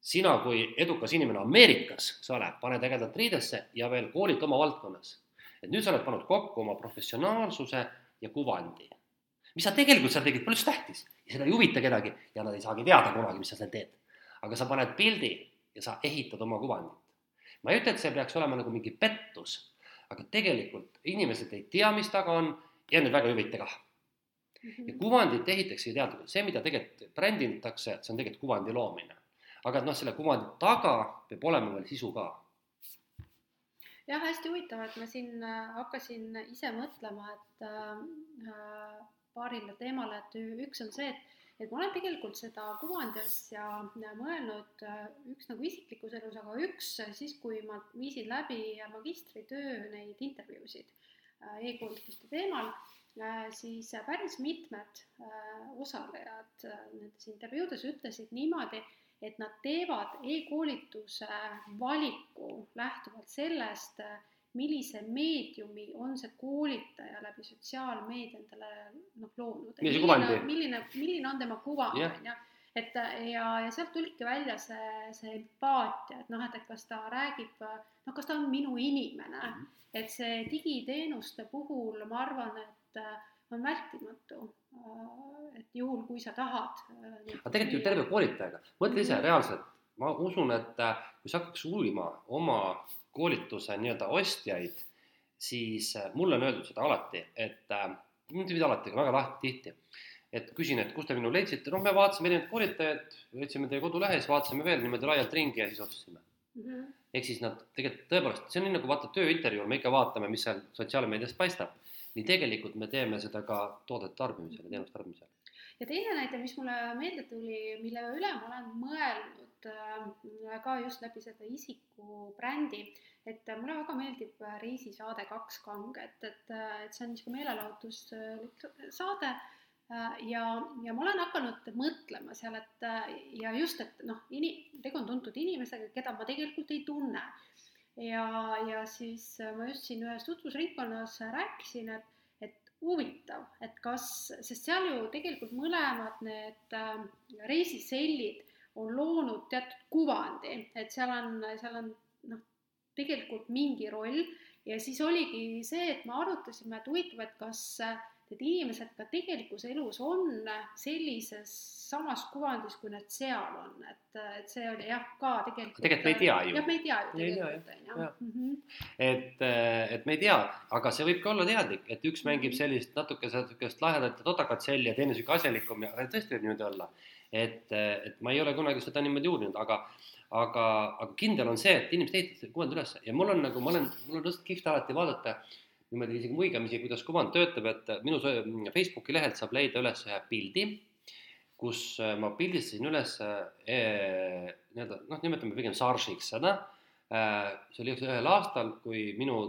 sina kui edukas inimene Ameerikas, eks ole, paned ägedat riidesse ja veel koolita oma valdkonnas et nüüd sa oled pannud kokku oma professionaalsuse ja kuvandi. mis sa tegelikult seal tegid, pole üldse tähtis ja seda ei huvita kedagi ja nad ei saagi teada kunagi, mis sa seal teed. aga sa paned pildi ja sa ehitad oma kuvandit. ma ei ütle, et see peaks olema nagu mingi pettus, aga tegelikult inimesed ei tea, mis taga on ja neid väga ei huvita kah. ja kuvandit ehitatakse teadlikult, see, mida tegelikult bränditakse, see on tegelikult kuvandi loomine. Aga noh, selle kuvandi taga peab olema veel sisu ka. Jah, hästi huvitav, et ma siin äh, hakkasin ise mõtlema, et äh, paarile teemale, et üks on see, et et ma olen tegelikult seda kuvandi asja mõelnud äh, üks nagu isiklikus elus, aga üks siis, kui ma viisin läbi magistritöö neid intervjuusid äh, e-koolituste teemal, siis päris mitmed osalejad nendes intervjuudes ütlesid niimoodi, et nad teevad e-koolituse valiku lähtuvalt sellest, millise meediumi on see koolitaja läbi sotsiaalmeedia endale noh, loonud. milline, milline, milline on tema kuvand, on ju. et ja, ja sealt tulibki välja see, see empaatia, et noh, et, et kas ta räägib, noh, kas ta on minu inimene mm, -hmm. et see digiteenuste puhul ma arvan, et on vältimatu, et juhul, kui sa tahad. aga tegelikult ju terve koolitajaga, mõtle ise mm reaalselt, ma usun, et kui sa hakkaks uurima oma koolituse nii-öelda ostjaid, siis mulle on öeldud seda alati, et mitte mitte alati, aga väga lahti tihti et küsin, et kust te minu leidsite, noh, me vaatasime erinevaid koolitajaid, võtsime teie kodulehe, siis vaatasime veel niimoodi laialt ringi ja siis otsustasime mm. -hmm. ehk siis nad tegelikult tõepoolest, see on nii nagu vaata tööintervjuul, me ikka vaatame, mis seal sotsiaalmeedias paistab. Nii tegelikult me teeme seda ka toodete tarbimisel ja teenuste tarbimisel. ja teine näide, mis mulle meelde tuli, mille üle ma olen mõelnud äh, ka just läbi seda isiku brändi, et mulle väga meeldib reisisaade Kaks kange, et, et, see on niisugune meelelahutuslik saade Äh, ja, ja ma olen hakanud mõtlema seal, et ja just, et noh, ini-, tegu on tuntud inimesega, keda ma tegelikult ei tunne. Ja, ja siis äh, ma just siin ühes tutvusringkonnas rääkisin, et, et huvitav, et kas, sest seal ju tegelikult mõlemad need äh, reisisellid on loonud teatud kuvandi, et seal on, seal on noh, tegelikult mingi roll. Ja siis oligi see, et me arutasime, et huvitav, et kas äh, need inimesed ka tegelikus elus on sellises samas kuvandis, kui nad seal on, et, et see oli jah, ka tegelikult. tegelikult me ei tea ju. jah, me ei tea ju tegelikult on ju. Mhm. et, et me ei tea, aga see võib ka olla teadlik, et üks mängib sellist natuke sihukest lahedat ja totakat selli ja teine sihuke asjalikum ja tõesti võib niimoodi olla. et, et ma ei ole kunagi seda niimoodi uurinud, aga aga, aga kindel on see, et inimesed ehitavad kuvandi üles ja mul on nagu, ma olen, mul on lihtsalt kihvt alati vaadata niimoodi isegi muigamisi, kuidas kuvand töötab, et minu Facebooki lehelt saab leida üles ühe pildi, kus äh, ma pildistasin üles äh, nii-öelda noh, nimetame pigem saržiks seda. Äh, see oli ühel aastal, kui minu,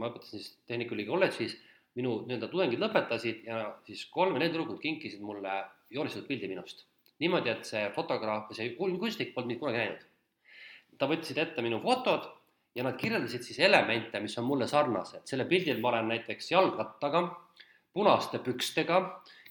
ma õpetasin siis Tehnikaülikooli kolledžis, minu nii-öelda tudengid lõpetasid ja siis kolm neli tüdrukut kinkisid mulle joonistatud pildi minust. niimoodi, et see fotograaf, see kunstnik polnud mind kunagi näinud. ta võtsid ette minu fotod ja nad kirjeldasid siis elemente, mis on mulle sarnased, selle pildil ma olen näiteks jalgrattaga, punaste pükstega,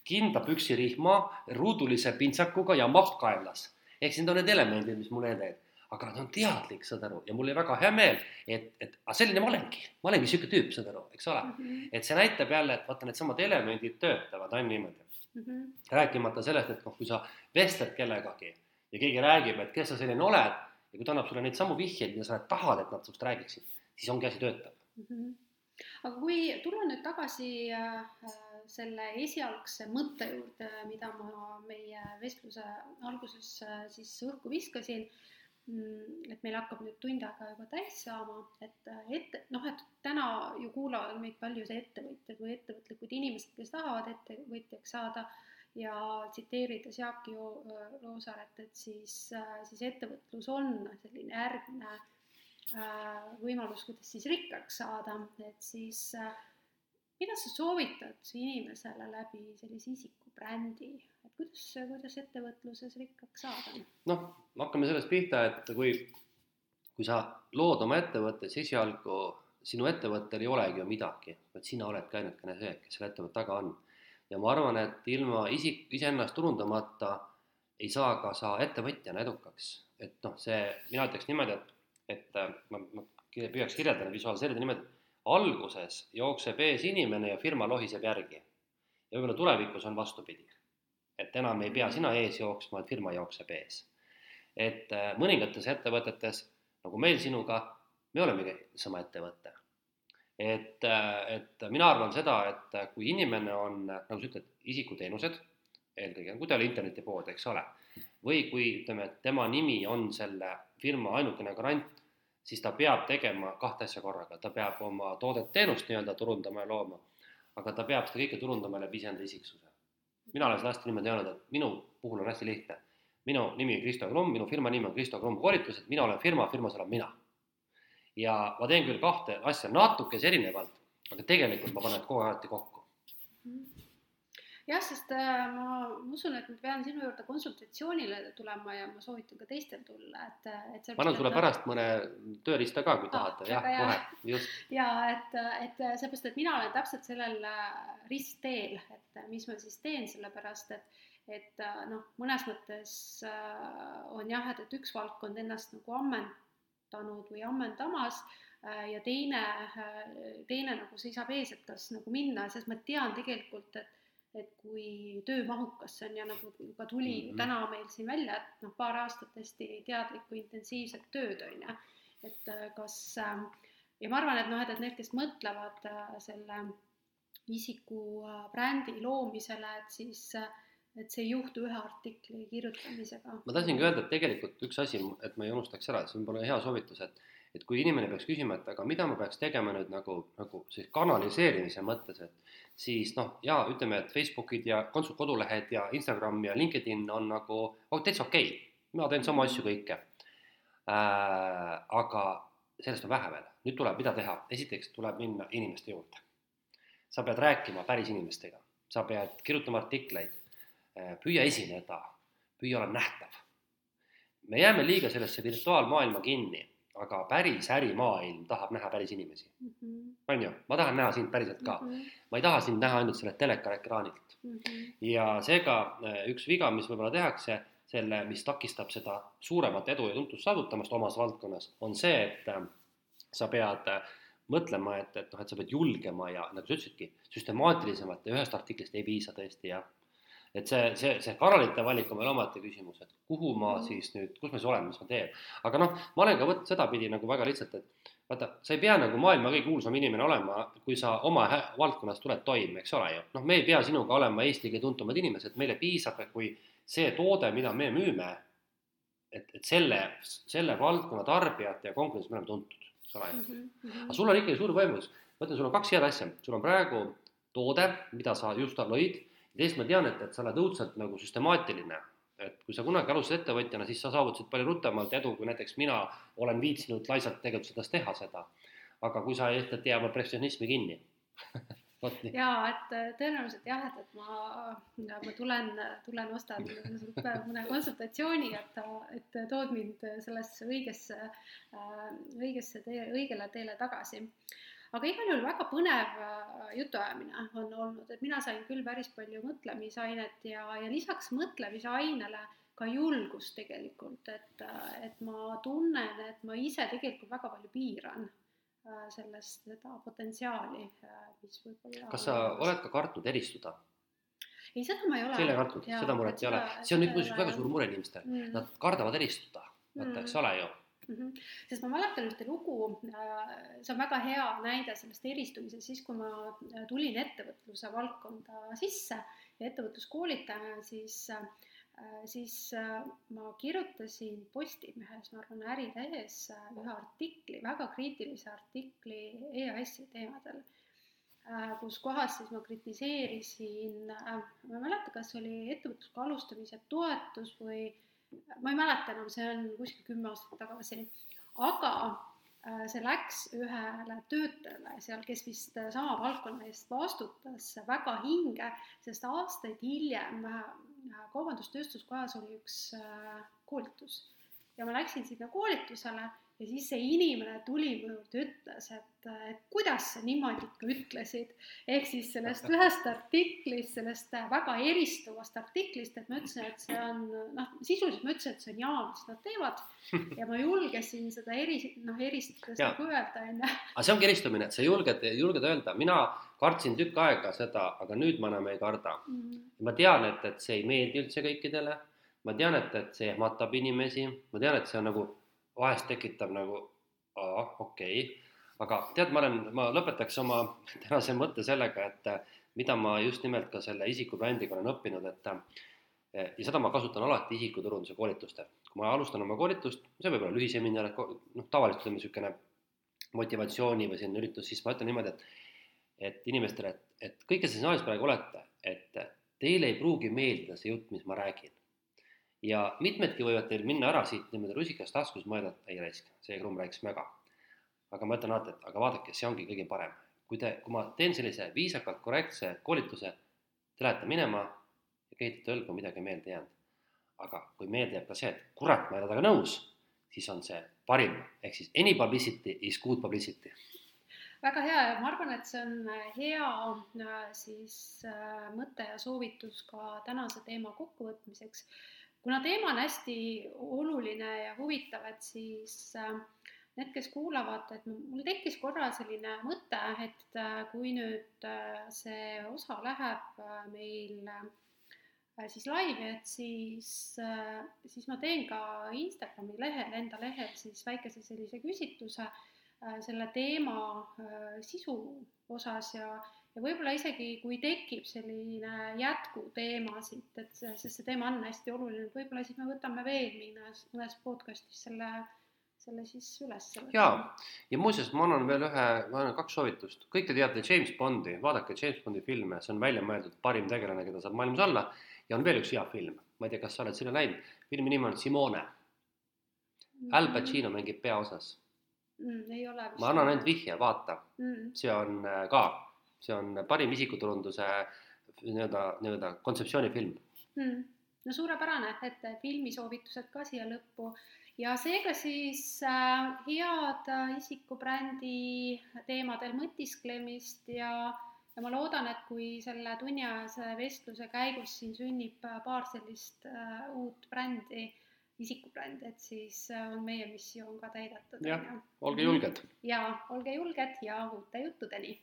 kindla püksirihma, ruudulise pintsakuga ja mapp kaenlas. ehk siis need on need elemendid, mis mulle eeldavad aga ta on teadlik, saad aru, ja mul oli väga hea meel, et, et aga selline ma olengi, ma olengi sihuke tüüp, saad aru, eks ole mm. -hmm. et see näitab jälle, et vaata, needsamad elemendid töötavad, on niimoodi mm. -hmm. rääkimata sellest, et noh, kui sa vestled kellegagi ja keegi räägib, et kes sa selline oled ja kui ta annab sulle neid samu vihjeid, mida sa tahad, et nad sinust räägiksid, siis ongi asi töötab mm. -hmm. aga kui tulla nüüd tagasi äh, selle esialgse mõtte juurde, mida ma meie vestluse alguses äh, siis õhku viskasin, mm, et meil hakkab nüüd tund aega juba täis saama, et äh, ette, noh, et täna ju kuulavad meid paljud ettevõtjad või ettevõtlikud inimesed, kes tahavad ettevõtjaks saada ja tsiteerides Jaak Roosaret, et siis, siis ettevõtlus on selline järgmine äh, võimalus, kuidas siis rikkaks saada, et siis äh, mida sa soovitad inimesele läbi sellise isikubrändi, et kuidas, kuidas ettevõtluses rikkaks saada? noh, hakkame sellest pihta, et kui, kui sa lood oma ettevõtte, siis esialgu sinu ettevõttel ei olegi ju midagi, vaid sina oledki ainukene see, kes selle ettevõtte taga on ja ma arvan, et ilma isik, iseennast turundamata ei saa ka sa ettevõtjana edukaks. et noh, see, mina ütleks niimoodi, et, et äh, ma, ma püüaks kirjeldada, visualiseerida niimoodi, alguses jookseb ees inimene ja firma lohiseb järgi. ja võib-olla tulevikus on vastupidi. et enam ei pea sina ees jooksma, et firma jookseb ees. et äh, mõningates ettevõtetes, nagu meil sinuga, me olemegi sama ettevõte et, et mina arvan seda, et kui inimene on, nagu sa ütled, isikuteenused, eelkõige, kui ta oli internetipood, eks ole, või kui ütleme, et tema nimi on selle firma ainukene garant, siis ta peab tegema kahte asja korraga, ta peab oma toodet-teenust nii-öelda turundama ja looma, aga ta peab seda kõike turundama läbi iseenda isiksuse. mina olen seda hästi niimoodi öelnud, et minu puhul on hästi lihtne. minu nimi on Kristo Krumm, minu firma nimi on Kristo Krumm koolitused, mina olen firma, firmas olen mina ja ma teen küll kahte asja natukese erinevalt, aga tegelikult ma panen kogu aeg alati kokku. jah, sest äh, ma usun, et ma pean sinu juurde konsultatsioonile tulema ja ma soovitan ka teistel tulla, et, et. ma annan sulle pärast mõne tööriista ka, kui ah, tahate, jah, kohe, just. *laughs* ja et, et seepärast, et mina olen täpselt sellel äh, ristteel, et mis ma siis teen, sellepärast et et äh, noh, mõnes mõttes äh, on jah, et, et üks valdkond ennast nagu ammendanud või ammendamas äh, ja teine, teine nagu seisab ees, et kas nagu minna, sest ma tean tegelikult, et et kui töömahukas see on ja nagu ka tuli mm -hmm. täna meil siin välja, et noh, paar aastat hästi teadlikku intensiivset tööd on ju, et kas ja ma arvan, et noh, et, et need, kes mõtlevad selle isiku brändi loomisele, et siis äh, et see ei juhtu ühe artikli kirjutamisega. ma tahtsingi öelda, et tegelikult üks asi, et ma ei unustaks ära, see on võib-olla hea soovitus, et et kui inimene peaks küsima, et aga mida ma peaks tegema nüüd nagu, nagu siis kanaliseerimise mõttes, et siis noh, jaa, ütleme, et Facebookid ja kodulehed ja Instagram ja LinkedIn on nagu oh, täitsa okei okay., ma teen samu asju kõike äh,. aga sellest on vähe veel, nüüd tuleb, mida teha, esiteks tuleb minna inimeste juurde. sa pead rääkima päris inimestega, sa pead kirjutama artikleid püüa esineda, püüa olla nähtav. me jääme liiga sellesse virtuaalmaailma kinni, aga päris ärimaailm tahab näha päris inimesi mm. -hmm. on ju, ma tahan näha sind päriselt ka mm. -hmm. ma ei taha sind näha ainult sellelt telekaekraanilt mm. -hmm. ja seega äh, üks viga, mis võib-olla tehakse, selle, mis takistab seda suuremat edu ja tuntust saavutamast omas valdkonnas, on see, et äh, sa pead mõtlema, et, et noh, et sa pead julgema ja nagu sa ütlesidki, süstemaatilisemalt ja ühest artiklist ei piisa tõesti ja et see, see, see kanalite valik on veel omaette küsimus, et kuhu ma mm. siis nüüd, kus ma siis olen, mis ma teen. aga noh, ma olen ka võtnud sedapidi nagu väga lihtsalt, et vaata, sa ei pea nagu maailma kõige kuulsam inimene olema, kui sa oma valdkonnas tuled toime, eks ole ju. noh, me ei pea sinuga olema Eesti kõige tuntumad inimesed, meile piisab, kui see toode, mida me müüme, et, et selle, selle valdkonna tarbijate ja konkurentsis me oleme tuntud, eks ole ju. Mhm, mhm. aga sul on ikkagi suur võimalus, ma ütlen, sul on kaks head asja, sul on praegu toode, mida sa just lõid teisest ma tean, et, et sa oled õudselt nagu süstemaatiline, et kui sa kunagi alustasid ettevõtjana, siis sa saavutasid palju rutemalt edu, kui näiteks mina olen viitsinud laisalt tegutsedes teha seda. aga kui sa jätad jääma perfektsionismi kinni. *laughs* Jaa, et äh, tõenäoliselt jah, et, et ma, ma tulen, tulen ostan mõne konsultatsiooni, et, et tood mind sellesse õigesse, äh, õigesse tee, õigele teele tagasi aga igal juhul väga põnev äh, jutuajamine on olnud, et mina sain küll päris palju mõtlemisainet ja, ja lisaks mõtlemisainele ka julgust tegelikult, et, äh, et ma tunnen, et ma ise tegelikult väga palju piiran äh, sellest, seda potentsiaali, mis võib-olla kas sa oled ka kartnud eristuda? ei, seda ma ei ole. ole kartnud, seda muret ei ole, see on nüüd muuseas väga suur mure inimestel mm., nad kardavad eristuda, vaata mm., eks ole ju mm. -hmm. sest ma mäletan ühte lugu, äh, see on väga hea näide sellest eristumisest, siis kui ma äh, tulin ettevõtluse valdkonda sisse ja ettevõtluskoolitajana, siis äh, siis ma kirjutasin Postimehes, ma arvan, Ärilehes ühe artikli, väga kriitilise artikli EAS-i teemadel, kus kohas siis ma kritiseerisin, ma ei mäleta, kas oli ettevõtlusega alustamise toetus või ma ei mäleta enam, see on kuskil kümme aastat tagasi, aga äh, see läks ühele töötajale seal, kes vist äh, sama valdkonna eest vastutas, väga hinge, sest aastaid hiljem äh, kaubandus-tööstuskojas oli üks koolitus. Ja ma läksin sinna koolitusele ja siis see inimene tuli mu juurde, ütles, et, et kuidas sa niimoodi ikka ütlesid. ehk siis sellest ühest artiklist, sellest väga eristuvast artiklist, et ma ütlesin, et see on noh, sisuliselt ma ütlesin, et see on jama, mis nad teevad. ja ma julgesin seda eri, noh, eristades nagu öelda, on ju. aga see ongi eristumine, et sa julged, julged öelda, mina kartsin tükk aega seda, aga nüüd ma enam ei karda mm. -hmm. ma tean, et, et see ei meeldi üldse kõikidele. ma tean, et, et see ehmatab inimesi, ma tean, et see on nagu vahest tekitab nagu okei okay., aga tead, ma olen, ma lõpetaks oma *laughs* tänase mõtte sellega, et mida ma just nimelt ka selle isikubrändiga olen õppinud, et ja seda ma kasutan alati isikuturunduse koolitustel. kui ma alustan oma koolitust, see võib olla lühiseminar, noh, tavaliselt ütleme niisugune motivatsiooni või selline üritus, siis ma ütlen niimoodi, et et inimestele, et, et kõik, kes siin saalis praegu olete, et teile ei pruugi meeldida see jutt, mis ma räägin ja mitmedki võivad teil minna ära siit niimoodi rusikas taskus, mõelda, et ei raisk, see Krumm rääkis möga. aga ma ütlen alati, et aga vaadake, see ongi kõige parem. kui te, kui ma teen sellise viisakalt korrektse koolituse, te lähete minema ja kehitate õlgu, midagi ei meelde jäänud. aga kui meelde jääb ka see, et kurat, ma ei ole temaga nõus, siis on see parim, ehk siis any publicity is good publicity väga hea ja ma arvan, et see on hea äh, siis äh, mõte ja soovitus ka tänase teema kokkuvõtmiseks. Kuna teema on hästi oluline ja huvitav, et siis äh, need, kes kuulavad, et mul tekkis korra selline mõte, et kui nüüd see osa läheb meil siis laivi, et siis, siis ma teen ka Instagrami lehel, enda lehel siis väikese sellise küsitluse Äh, selle teema äh, sisu osas ja, ja võib-olla isegi, kui tekib selline jätkuteema siit, et sest see teema on hästi oluline, et võib-olla siis me võtame veel mõnes, mõnes podcast'is selle, selle siis üles. jaa, ja muuseas, ma annan veel ühe, ma annan kaks soovitust. kõik te teate James Bondi, vaadake James Bondi filme, see on välja mõeldud parim tegelane, keda saab maailmas olla. ja on veel üks hea film, ma ei tea, kas sa oled selle näinud, filmi nimi on Simone. Al Pacino mängib peaosas mm,? ei ole vist. ma annan ainult vihje, vaata mm.. see on äh, ka, see on parim isikuturunduse nii-öelda, nii-öelda kontseptsioonifilm mm.. no suurepärane, et filmisoovitused ka siia lõppu ja seega siis äh, head isikubrändi teemadel mõtisklemist ja ja ma loodan, et kui selle tunniajase vestluse käigus siin sünnib paar sellist äh, uut brändi isikubränd, et siis äh, on meie missioon ka täidetud. jah, olge julged. ja olge julged ja uute juttudeni